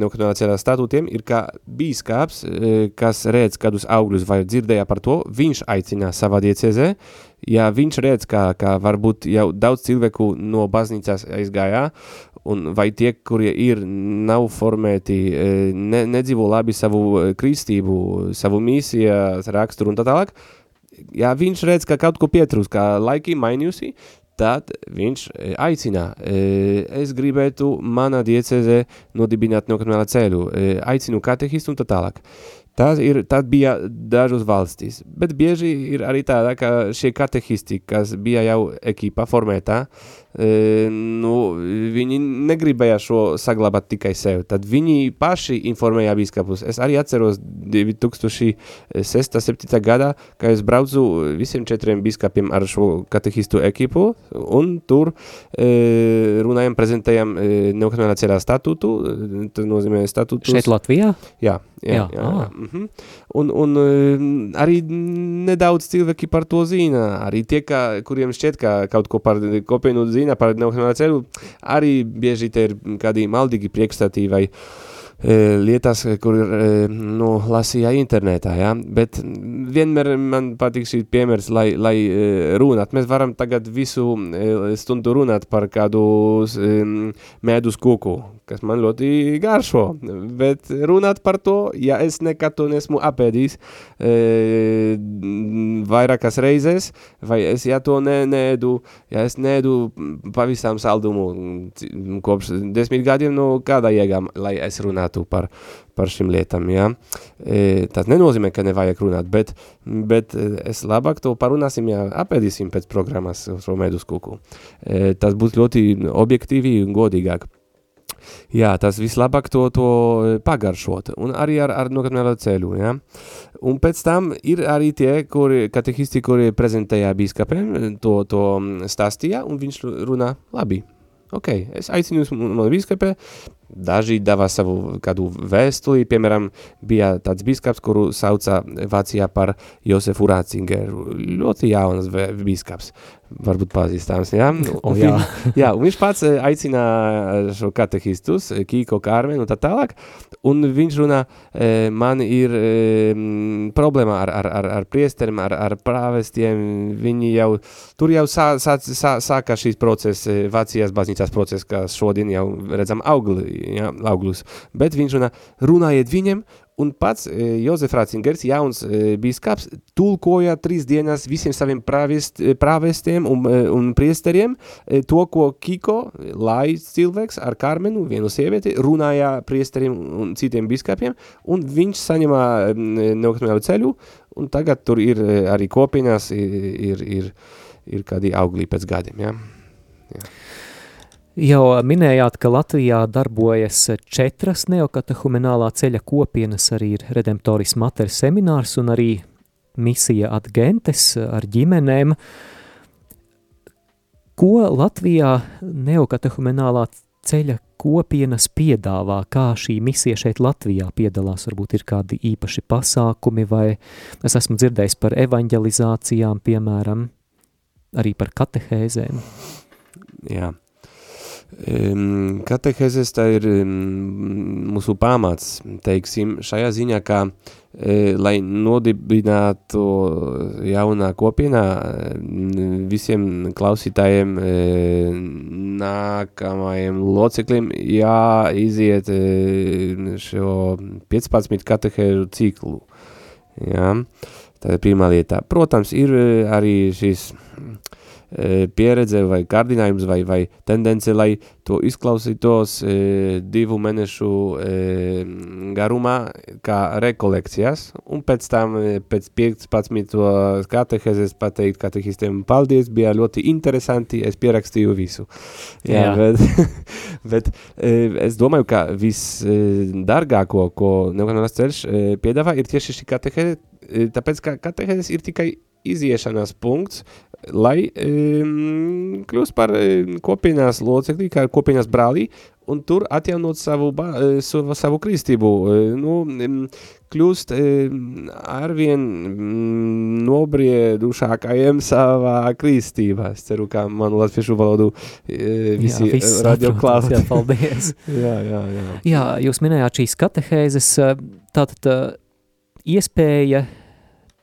nokatonācijā statūtiem ir kā bīskāps, e, kas redz kādus augļus vai dzirdēja par to, viņš aicina savā diecezē, ja viņš redz, ka, ka varbūt jau daudz cilvēku no baznīcās aizgājā, un vai tie, kurie ir, nav formēti, e, ne, nedzīvo labi savu e, kristību, savu mīsiju, raksturu un tā tālāk, ja viņš redz, ka kaut ko pietrūs, ka laiki mainījusi, tad viņš e, aicina, es gribētu manā diecezē nodibināt nokamēlā ceļu, aicinu katehistu un tā tālāk. Tas ir, tad bija dažas valstīs, bet bieži ir arī tāda, ka šie katehisti, kas bija jau ekipā formētā, nu, viņi negribēja šo saglabāt tikai sev. Tad viņi paši informēja biskapus. Es arī atceros 2006-2007 gadā, ka es braucu visiem četriem biskapiem ar šo katehistu ekipu, un tur e, runājam, prezentējam e, neokriminalizētā statūtu, tas nozīmē statūtus. Šeit Latvijā? Jā, jā, jā. jā, jā. Ah. -hmm. Un, un arī nedaudz cilvēki par to zina, arī tie, ka, kuriem šķiet, ka kaut ko par kopienu zina, par neohumāno ceļu, arī bieži te ir kādi maldīgi priekšstatī vai e, lietas, kur ir e, nu, lasīja internetā, ja? bet vienmēr man patīk šī piemērs, lai, lai e, runāt. Mēs varam tagad visu stundu runāt par kādu medus kuku, kas man ļoti garšo, bet runāt par to, ja es nekad to nesmu apēdījis e, vairākas reizes, vai es, ja to ne, neēdu, ja es neēdu pavisam saldumu kopš desmit gadiem, no kādā jēgām, lai es runātu par, par šim lietām, ja? e, tas nenozīmē, ka nevajag runāt, bet, bet es labāk to parunāsim, ja apēdīsim pēc programmas šo medus kuku. E, tas būs ļoti objektīvi un godīgāk. Jā, tas vislabāk to, to pagaršot, un arī ar, ar nogatnēlo ceļu, jā. Un pēc tam ir arī tie, kuri, katehisti, kuri prezentēja bīskapiem, to, to stāstīja, un viņš runā labi. Ok, es aicinu jūs, man bīskapē, daži dava savu kādu vēstuli, piemēram, bija tāds bīskaps, kuru sauca Vācijā par Josefu Ratzingeru, ļoti jaunas bīskaps varbūt pazīstams, jā? O, jā. Viņ, jā, un viņš pats eh, aicina eh, šo katehistus, eh, Kīko Kārmenu un tā tālāk, un viņš runā, man ir problēma ar, ar, ar, ar priesteriem, ar, ar prāvestiem, viņi jau, tur jau sā, sā, sā, sākā šīs procesi, Vācijas baznīcās procesi, kas šodien jau redzam augli, jā, auglus, bet viņš runā, runājiet viņiem, un pats e, Jozef Ratzingers, jauns e, bīskaps, tulkoja trīs dienas visiem saviem prāvest, e, prāvestiem un, un priesteriem to, ko Kiko, laids cilvēks ar Karmenu, vienu sievieti, runāja priesteriem un citiem bīskapiem, un viņš saņemā neoktamēlu ceļu, un tagad tur ir arī kopienās, ir, ir, ir, ir kādi auglī pēc gadiem, ja? Jā. Jau minējāt, ka Latvijā darbojas četras neokatehumenālā ceļa kopienas, arī ir Redemptoris Mater seminārs un arī misija ad gentes ar ģimenēm. Ko Latvijā neokatehumenālā ceļa kopienas piedāvā, kā šī misija šeit Latvijā piedalās, varbūt ir kādi īpaši pasākumi, vai es esmu dzirdējis par evanģelizācijām, piemēram, arī par katehēzēm. Jā. Um, katehēzes tā ir mūsu pamats, teiksim, šajā ziņā, ka, e, lai nodibinātu jaunā kopienā visiem klausītājiem, e, nākamajiem locekļiem jāiziet e, šo 15 katehēžu ciklu. Ja? Tā ir pirmā lietā. Protams, ir arī šis E, pieredze vai kārdinājums vai, vai tendence, lai to izklausītos e, divu mēnešu e, garumā kā rekolekcijas, un pēc tam pēc 15. katehezes pateikt katehistiem paldies, bija ļoti interesanti, es pierakstīju visu. Jā, Jā. Bet, bet es domāju, ka visdargāko, ko Neukanālas ceļš piedāvā, ir tieši šī kateheze, tāpēc, ka katehezes ir tikai iziešanās punkts, lai um, kļūst par um, kopienās locekļi, kā kopienās brālī, un tur atjaunot savu, ba, savu, savu kristību, nu, um, kļūst um, arvien um, nobriedušākajiem savā kristībā. Es ceru, ka manu latviešu valodu visi jā, radio klāst. Jā, paldies. jā, jā, jā. Jā, jūs minējāt šīs katehēzes, tātad iespēja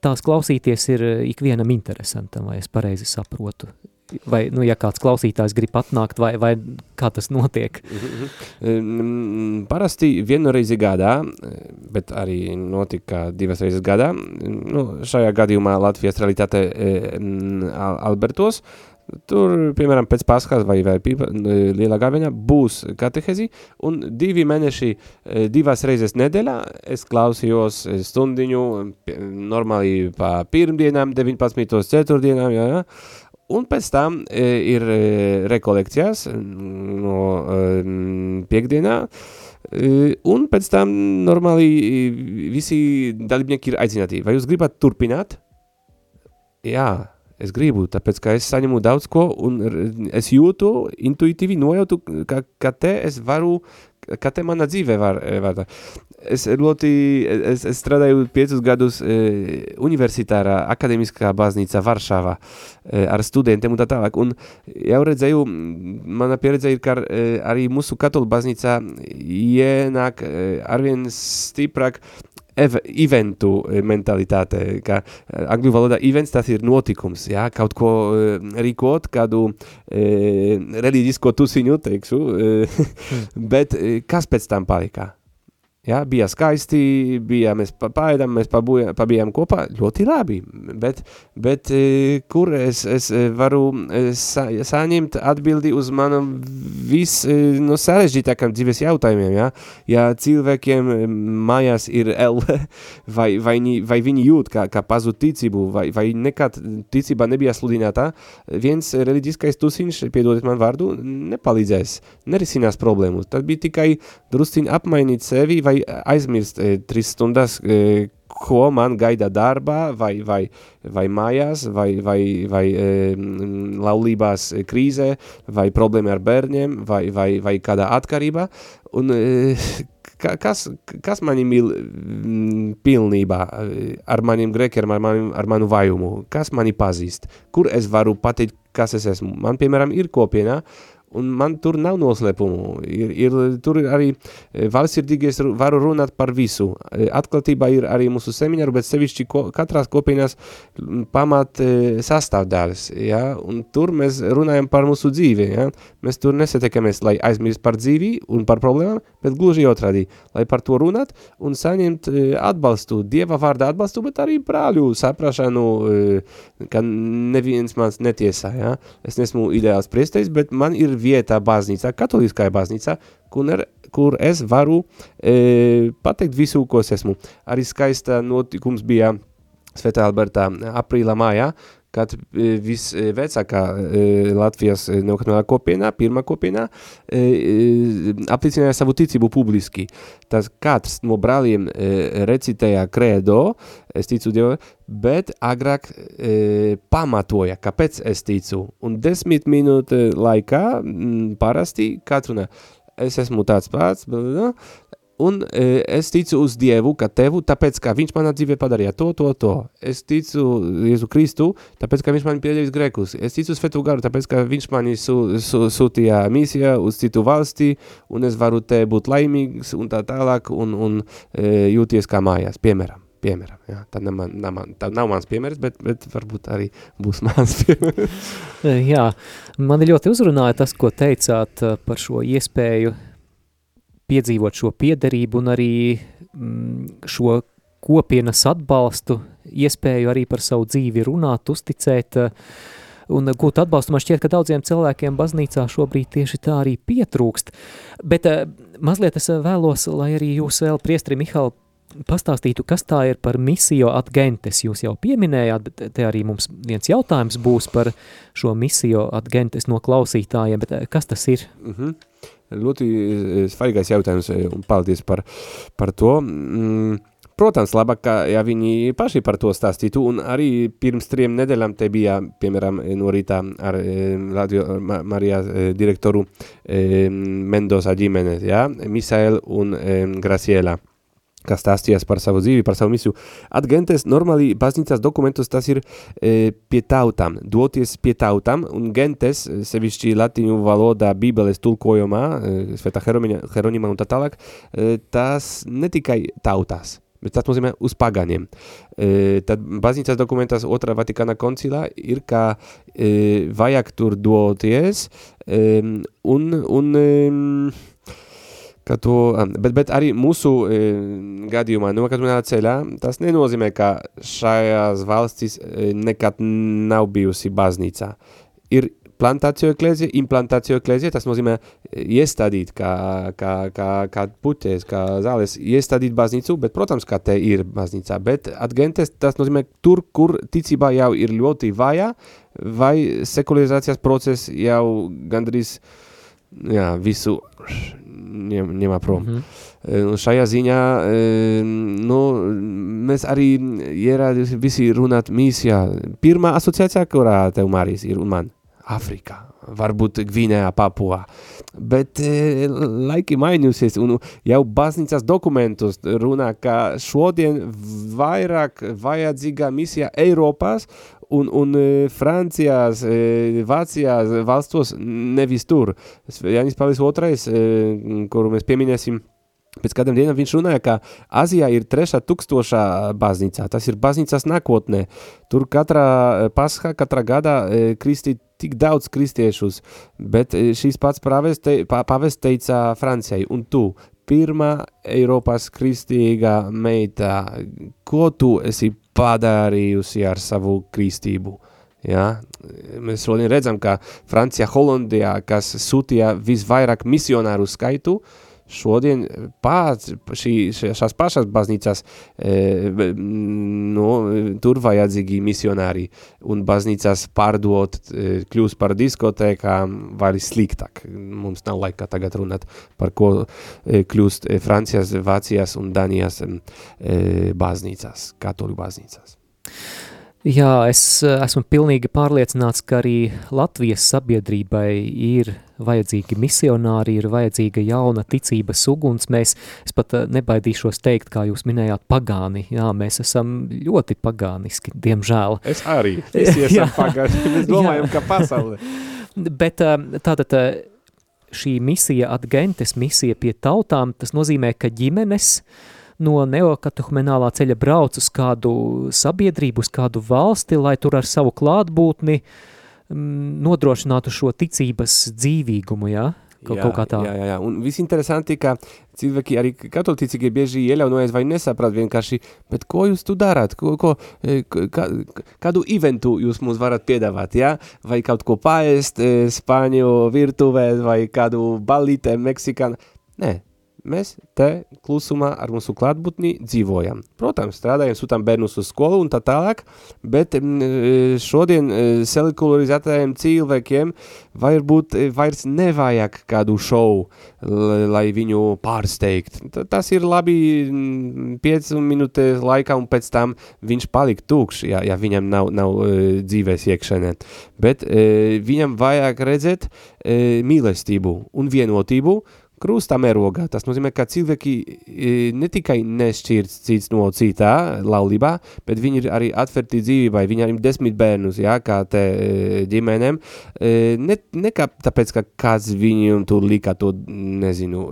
tās klausīties ir eh, ikvienam interesantam, vai es pareizi saprotu? Vai, nu, ja kāds klausītājs grib atnākt, vai, vai kā tas notiek? Mm, parasti vienu reizi gadā, bet arī notika divas reizes gadā. Nu, šajā gadījumā Latvijas realitāte mm, Albertos, Tur, piemēram, pēc Paskās vai, vai pīpa, lielā gāvienā būs katehezi, un divi mēneši, e, divas reizes nedēļā es klausījos stundiņu normāli pa pirmdienām, 19. ceturtdienām, jā, jā, un pēc tam e, ir e, rekolekcijas no piekdienā, un pēc tam normāli visi dalībnieki ir aicināti. Vai jūs gribat turpināt? Jā, Es gribu, tāpēc, ka es saņemu daudz ko, un es jūtu, intuitīvi nojautu, ka, ka te es varu, ka te mana dzīve var, var es ļoti, es, es strādāju piecus gadus e, universitārā akademiskā baznīcā Varšavā e, ar studentiem un tā tālāk, un jau redzēju, mana pieredze ir, ka e, arī mūsu katoļu baznīcā ienāk e, arvien stiprāk ev, eventu mentalitāte, ka angļu valodā events tas ir notikums, jā, kaut ko rīkot, kādu e, reliģisko tusiņu, teikšu, bet kas pēc tam palikā? Ja, bija skaisti, bija, mēs paēdām, mēs pabujām, pabijām kopā, ļoti labi, bet, bet e, kur es, es varu e, sa, saņemt atbildi uz manu vis no sarežģītākam dzīves jautājumiem, ja? ja cilvēkiem mājās ir L, vai, vai, viņi, vai viņi jūt, kā, kā pazud ticību, vai, vai nekad ticība nebija sludinātā, viens reliģiskais tusiņš, piedodiet man vārdu, nepalīdzēs, nerisinās problēmu, tad bija tikai drusciņ apmainīt sevi, vai vai aizmirst e, trīs stundas, e, ko man gaida darbā, vai, vai, vai mājās, vai, vai, vai e, laulībās krīzē, vai problēma ar bērniem, vai, vai, vai kādā atkarībā. Un, e, kas, kas mani mīl pilnībā ar maniem grēkiem, ar, manim, ar manu vajumu, kas mani pazīst, kur es varu pateikt, kas es esmu. Man, piemēram, ir kopienā, un man tur nav noslēpumu. Ir, ir, tur ir arī e, valstsirdīgi, es varu runāt par visu. E, atklātībā ir arī mūsu semināru, bet sevišķi ko, katrās kopienās pamat e, sastāvdāles, ja? un tur mēs runājam par mūsu dzīvi, ja? mēs tur nesatiekamies, lai aizmirst par dzīvi un par problēmām, bet gluži otrādi, lai par to runāt un saņemt atbalstu, Dieva vārda atbalstu, bet arī brāļu saprašanu, ka neviens mans netiesā, ja? es nesmu ideāls priestējs, bet man ir vietā baznīcā, katoliskajā baznīcā, kur, er, kur es varu e, pateikt visu, ko es esmu. Arī skaista notikums bija Svētā Albertā aprīlā mājā, kad e, visvecākā e, Latvijas neokatonālā kopienā, pirmā kopienā, e, apliecināja savu ticību publiski. Tas katrs no brāļiem recitēja credo, es ticu Dievu, bet agrāk e, pamatoja, kāpēc es ticu. Un desmit minūte laikā m, parasti katru ne, es esmu tāds pats, Un e, es ticu uz Dievu, ka tevu, tāpēc, ka viņš manā dzīvē padarīja to, to, to. Es ticu Jēzu Kristu, tāpēc, ka viņš man pieļavis grekus. Es ticu Svetu garu, tāpēc, ka viņš mani su, su, sūtīja misijā uz citu valsti, un es varu te būt laimīgs un tā tālāk, un, un e, jūties kā mājās, piemēram. Piemēram, jā, tā, nav, man, nav, man, tā nav mans piemērs, bet, bet varbūt arī būs mans piemērs. jā, mani ļoti uzrunāja tas, ko teicāt e, par šo iespēju piedzīvot šo piederību un arī mm, šo kopienas atbalstu, iespēju arī par savu dzīvi runāt, uzticēt eh, un gūt atbalstu. Man šķiet, ka daudziem cilvēkiem baznīcā šobrīd tieši tā arī pietrūkst. Bet eh, mazliet es vēlos, lai arī jūs vēl, priestri Mihal, pastāstītu, kas tā ir par misio ad gentes. Jūs jau pieminējāt, bet te arī mums viens jautājums būs par šo misio ad gentes no klausītājiem, bet eh, kas tas ir? Mm -hmm ļoti eh, svarīgais jautājums, eh, un paldies par, par to. Mm, protams, labāk, ja viņi paši par to stāstītu, un arī pirms trim nedēļām te bija, piemēram, no rītā ar Radio Marija direktoru Mendoza ģimene, ja, Misael un Graciela kas stāstījās par savu dzīvi, par savu misiju. Atgentes normāli baznīcas dokumentos tas ir e, pie tautām, doties pie tautām, un gentes, e, sevišķi latiņu valodā bībeles tulkojumā, e, Svētā Heronima un tā tālāk, e, tas ne tikai tautās, bet tas nozīmē uz paganiem. E, tad baznīcas dokumentos otrā Vatikāna koncilā ir, ka e, vajag tur doties, e, un, un e, ka to, bet, bet arī mūsu e, gadījumā nokatrunā ceļā, tas nenozīmē, ka šajās valstis e, nekad nav bijusi baznīcā. Ir plantāciju eklēzija, implantāciju eklēzija, tas nozīmē iestādīt kā, kā, kā, kā puķēs, kā zāles, iestādīt baznīcu, bet, protams, kā te ir baznīcā, bet atgentes, tas nozīmē tur, kur ticībā jau ir ļoti vājā, vai sekularizācijas process jau gandrīz, jā, visu ņem, ņemā prom. Mm -hmm. Un šajā ziņā nu, mēs arī ierādījām visi runāt mīsijā. Pirmā asociācijā, kurā tev Marijas ir un man, Afrikā, varbūt Gvinējā, Papua. Bet e, laiki mainījusies un jau baznīcas dokumentos runā, ka šodien vairāk vajadzīga misija Eiropās un, un e, Francijās, e, Vācijās valstos nevis tur. Jānis Pāvils II, e, kuru mēs pieminēsim Pēc kādiem dienām viņš runāja, ka Azijā ir trešā tūkstošā baznīcā. Tas ir baznīcās nākotnē. Tur katrā paskā, katrā gadā kristī tik daudz kristiešus, bet šīs pats pavest teica Francijai, un tu, pirmā Eiropas kristīgā meita, ko tu esi padarījusi ar savu kristību? Ja? Mēs šodien redzam, ka Francijā, Holandijā, kas sūtīja visvairāk misionāru skaitu, uh, šodien pats šī, šās pašas baznīcās e, nu, tur vajadzīgi misionāri un baznīcās pārdot e, kļūst par diskotēkām vai sliktāk. Mums nav laika tagad runāt par ko e, kļūst e, Francijas, Vācijas un Danijas e, baznīcās, katoļu baznīcās. Jā, es eh, esmu pilnīgi pārliecināts, ka arī Latvijas sabiedrībai ir vajadzīgi misionāri, ir vajadzīga jauna ticības uguns. Mēs, es pat eh, nebaidīšos teikt, kā jūs minējāt, pagāni. Jā, mēs esam ļoti pagāniski, diemžēl. Es arī. Visi esam pagāni. Mēs domājam, ka pasaule. Bet eh, tātad šī misija adgentes, misija pie tautām, tas nozīmē, ka ģimenes uh, no neokatehmenālā ceļa brauc uz kādu sabiedrību, uz kādu valsti, lai tur ar savu klātbūtni mm, nodrošinātu šo ticības dzīvīgumu, ja? Kaut, jā, kaut kā tā. Jā, jā, jā. Un visinteresanti, ka cilvēki arī katolicīgi bieži iejaunojas vai nesaprat vienkārši, bet ko jūs tu darāt? Ko, ko, e, kā, kādu eventu jūs mums varat piedāvāt, ja? Vai kaut ko paēst e, Spāņu virtuvē, vai kādu balītē Meksikānu? Nē, mēs te klusumā ar mūsu klātbūtni dzīvojam. Protams, strādājam, sūtām bērnus uz skolu un tā tālāk, bet mm, šodien e, sekularizatajiem cilvēkiem varbūt e, vairs nevajag kādu šovu, lai viņu pārsteigt. Tas ir labi 5 mm, minūtes laikā un pēc tam viņš paliek tūkš, ja, ja viņam nav, nav dzīves iekšēnē. Bet viņam vajag redzēt mīlestību un vienotību, krustā mērogā. Tas nozīmē, ka cilvēki e, ne tikai nešķirts cits no citā laulībā, bet viņi ir arī atverti dzīvībai, viņi arī desmit bērnus, jā, kā te e, ģimenēm, e, ne, ne kā tāpēc, ka kāds viņiem tur lika to, nezinu,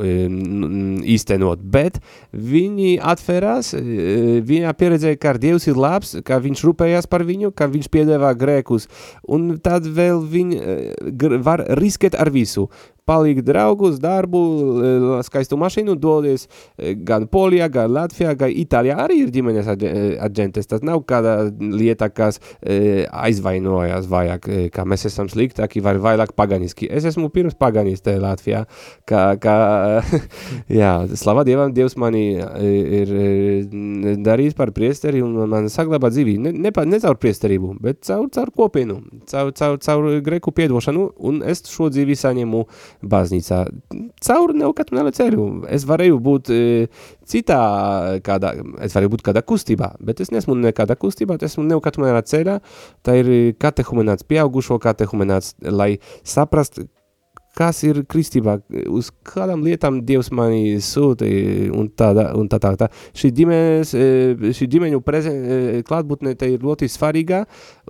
īstenot, bet viņi atverās, viņa pieredzēja, ka Dievs ir labs, ka viņš rūpējās par viņu, ka viņš piedēvā grēkus, un tad vēl viņi var riskēt ar visu palīg draugu uz darbu, skaistu mašīnu, dodies e, gan Polijā, gan Latvijā, gan Itālijā. Arī ir ģimenes aģentes. Tas nav kāda lieta, kas e, aizvainojas vajag, e, ka mēs esam sliktāki vai vairāk paganiski. Es esmu pirms paganiste Latvijā, ka, ka jā, slava Dievam, Dievs mani ir darījis par priesteri un man saglabā dzīvību. Ne, ne, ne caur priesterību, bet caur, caur kopienu, caur, caur, caur greku piedošanu, un es šo dzīvi saņemu baznīcā. Caur neokatmēla ceļu. Es varēju būt e, citā, kādā, es varēju būt kādā kustībā, bet es nesmu nekādā kustībā, es esmu neokatmēla ceļā. Tā ir katehumenāts, pieaugušo katehumenāts, lai saprast, kas ir kristībā, uz kādām lietām Dievs mani sūta un tādā, un tā tā tā. Šī ģimenes, e, šī ģimeņu prezen, e, klātbūtne te ir ļoti svarīgā,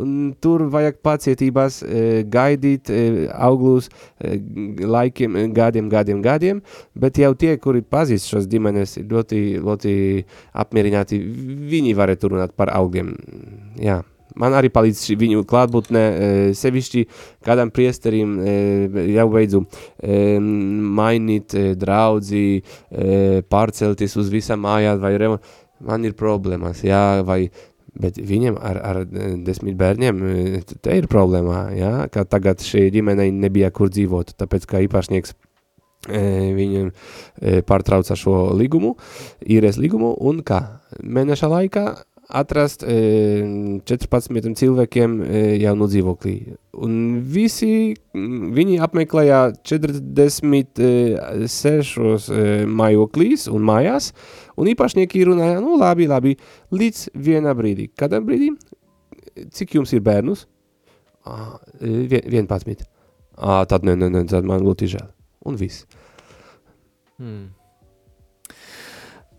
un tur vajag pacietībās e, gaidīt auglus laikiem, gadiem, gadiem, gadiem, bet jau tie, kuri pazīst šos ģimenes, ir ļoti, ļoti apmierināti, viņi varētu runāt par augiem, jā man arī palīdz viņu klātbūtne, e, sevišķi kādam priesterim e, jau beidzu e, mainīt draudzi, pārcelties uz visam mājā vai remont. Man ir problēmas, jā, vai Bet viņam ar, ar desmit bērniem te ir problēmā, ja? ka tagad šī ģimenei nebija kur dzīvot, tāpēc kā īpašnieks viņam pārtrauca šo līgumu, īres līgumu, un kā mēneša laikā atrast e, 14 cilvēkiem e, jaunu dzīvoklī. Un visi viņi apmeklēja 46 e, mājoklīs un mājās, un īpašnieki runāja, nu labi, labi, līdz vienā brīdī. Kādā brīdī? Cik jums ir bērnus? Ah, vien, 11. Ah, tad ne, ne, ne, tad man ļoti žēl. Un viss. Hmm.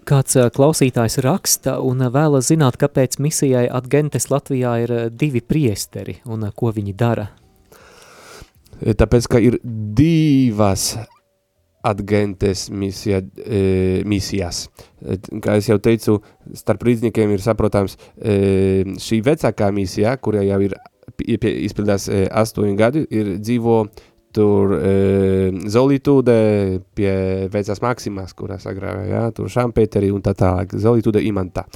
Kāds klausītājs raksta un vēlas zināt, kāpēc misijai Adgentes Latvijā ir divi priesteri un ko viņi dara. Tāpēc, ka ir divas adgentes misija, e, misijas. E, kā jau teicu, starp rīdzniekiem ir saprotams e, šī vecākā misija, kurai jau ir izpildās e, astoņi gadi, ir dzīvo tur e, Zolītūde pie vecās Maksimās, kurās agrāk, ja, tur Šampēteri un tā tālāk, Zolītūde imantā.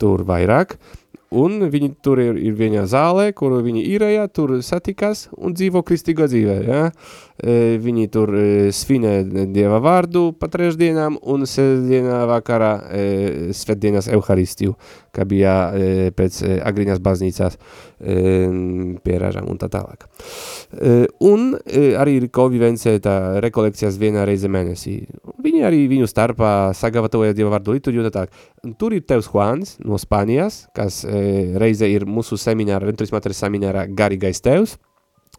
Tur vairāk, un viņi tur ir, ir viena zālē, kuru viņi īrējā, tur satikās un dzīvo kristīgo dzīvē, ja? e, viņi tur e, svinē Dieva vārdu pa trešdienām un sestdienā vakarā e, svetdienas Euharistiju, kā bija e, pēc e, agriņās baznīcās e, pie ražām un tā tālāk. E, un e, arī ir konvivencē tā rekolekcijas vienā reize mēnesī. Viņi arī viņu starpā sagatavoja Dieva vārdu liturģiju un tā tālāk. Tur ir tevs Juans no Spānijas, kas e, reize ir mūsu semināra, Venturis Materis seminārā garīgais tevs,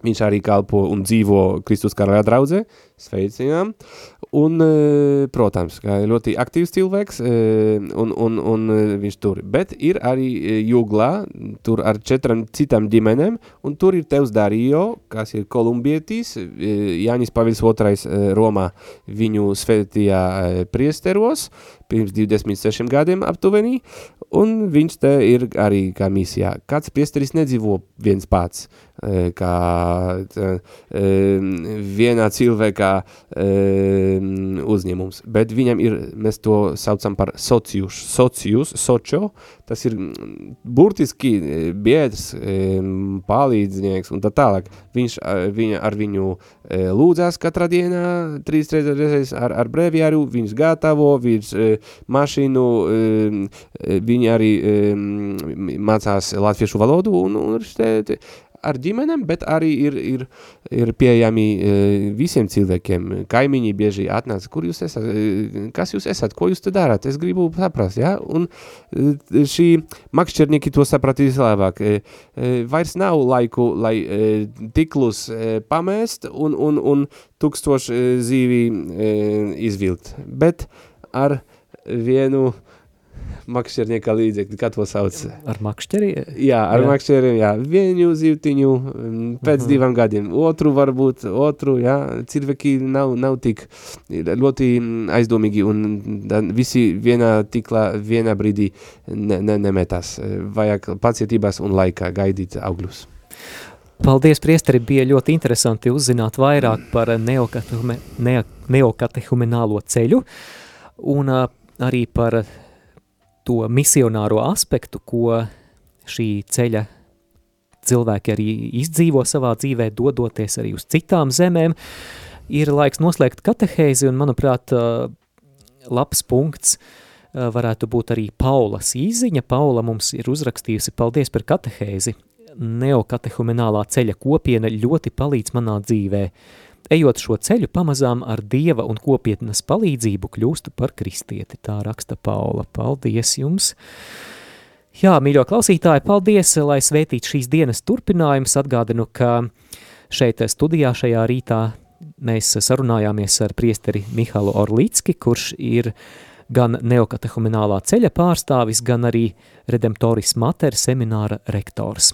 Viņš arī kalpo un dzīvo Kristus karaļa draudzē, sveicinām. Un, e, protams, kā ļoti aktīvs cilvēks, e, un, un, un e, viņš tur. Bet ir arī jūglā, tur ar četram citām ģimenēm, un tur ir tevs Darijo, kas ir kolumbietis, Jānis Pavils II Romā viņu svētījā priesteros, pirms 26 gadiem aptuveni, un viņš te ir arī kā misijā. Kāds priesteris nedzīvo viens pats, kā vienā cilvēkā uzņēmums, bet viņam ir, mēs to saucam par socius, socius, sočo, tas ir burtiski biedrs, palīdznieks un tā tālāk. Viņš viņa, ar viņu lūdzās katrā dienā, trīs reizes ar, ar breviāru, viņš gatavo, viņš mašīnu, viņi arī mācās latviešu valodu un, un te, ar ģimenēm, bet arī ir, ir, ir pieejami visiem cilvēkiem. Kaimiņi bieži atnāca, kur jūs esat, kas jūs esat, ko jūs te darāt, es gribu saprast, ja? Un šī makšķernieki to sapratīs labāk. Vairs nav laiku, lai tiklus pamēst un, un, un tūkstoši zīvi izvilkt, bet ar vienu makšķernieka līdzekļi, kā to sauc? Ar makšķeri? Jā, ar jā. makšķeriem, jā. Vienu zīvtiņu mm, pēc uh -huh. divām gadiem, otru varbūt, otru, jā. Cilvēki nav, nav tik ļoti aizdomīgi un visi vienā tiklā, vienā brīdī ne, ne, nemetās. Vajag pacietībās un laikā gaidīt augļus. Paldies, priesteri, bija ļoti interesanti uzzināt vairāk par neokatehume, ne, neokatehumenālo ceļu un arī par to misionāro aspektu, ko šī ceļa cilvēki arī izdzīvo savā dzīvē, dodoties arī uz citām zemēm, ir laiks noslēgt katehēzi, un, manuprāt, labs punkts varētu būt arī Paulas īziņa. Paula mums ir uzrakstījusi, paldies par katehēzi. Neokatehumenālā ceļa kopiena ļoti palīdz manā dzīvē. Ejot šo ceļu, pamazām ar dieva un kopietnas palīdzību kļūstu par kristieti. Tā raksta Paula. Paldies jums! Jā, mīļo klausītāji, paldies, lai svētītu šīs dienas turpinājums. Atgādinu, ka šeit studijā šajā rītā mēs sarunājāmies ar priesteri Mihalu Orlicki, kurš ir gan neokatehuminālā ceļa pārstāvis, gan arī Redemptoris Mater semināra rektors.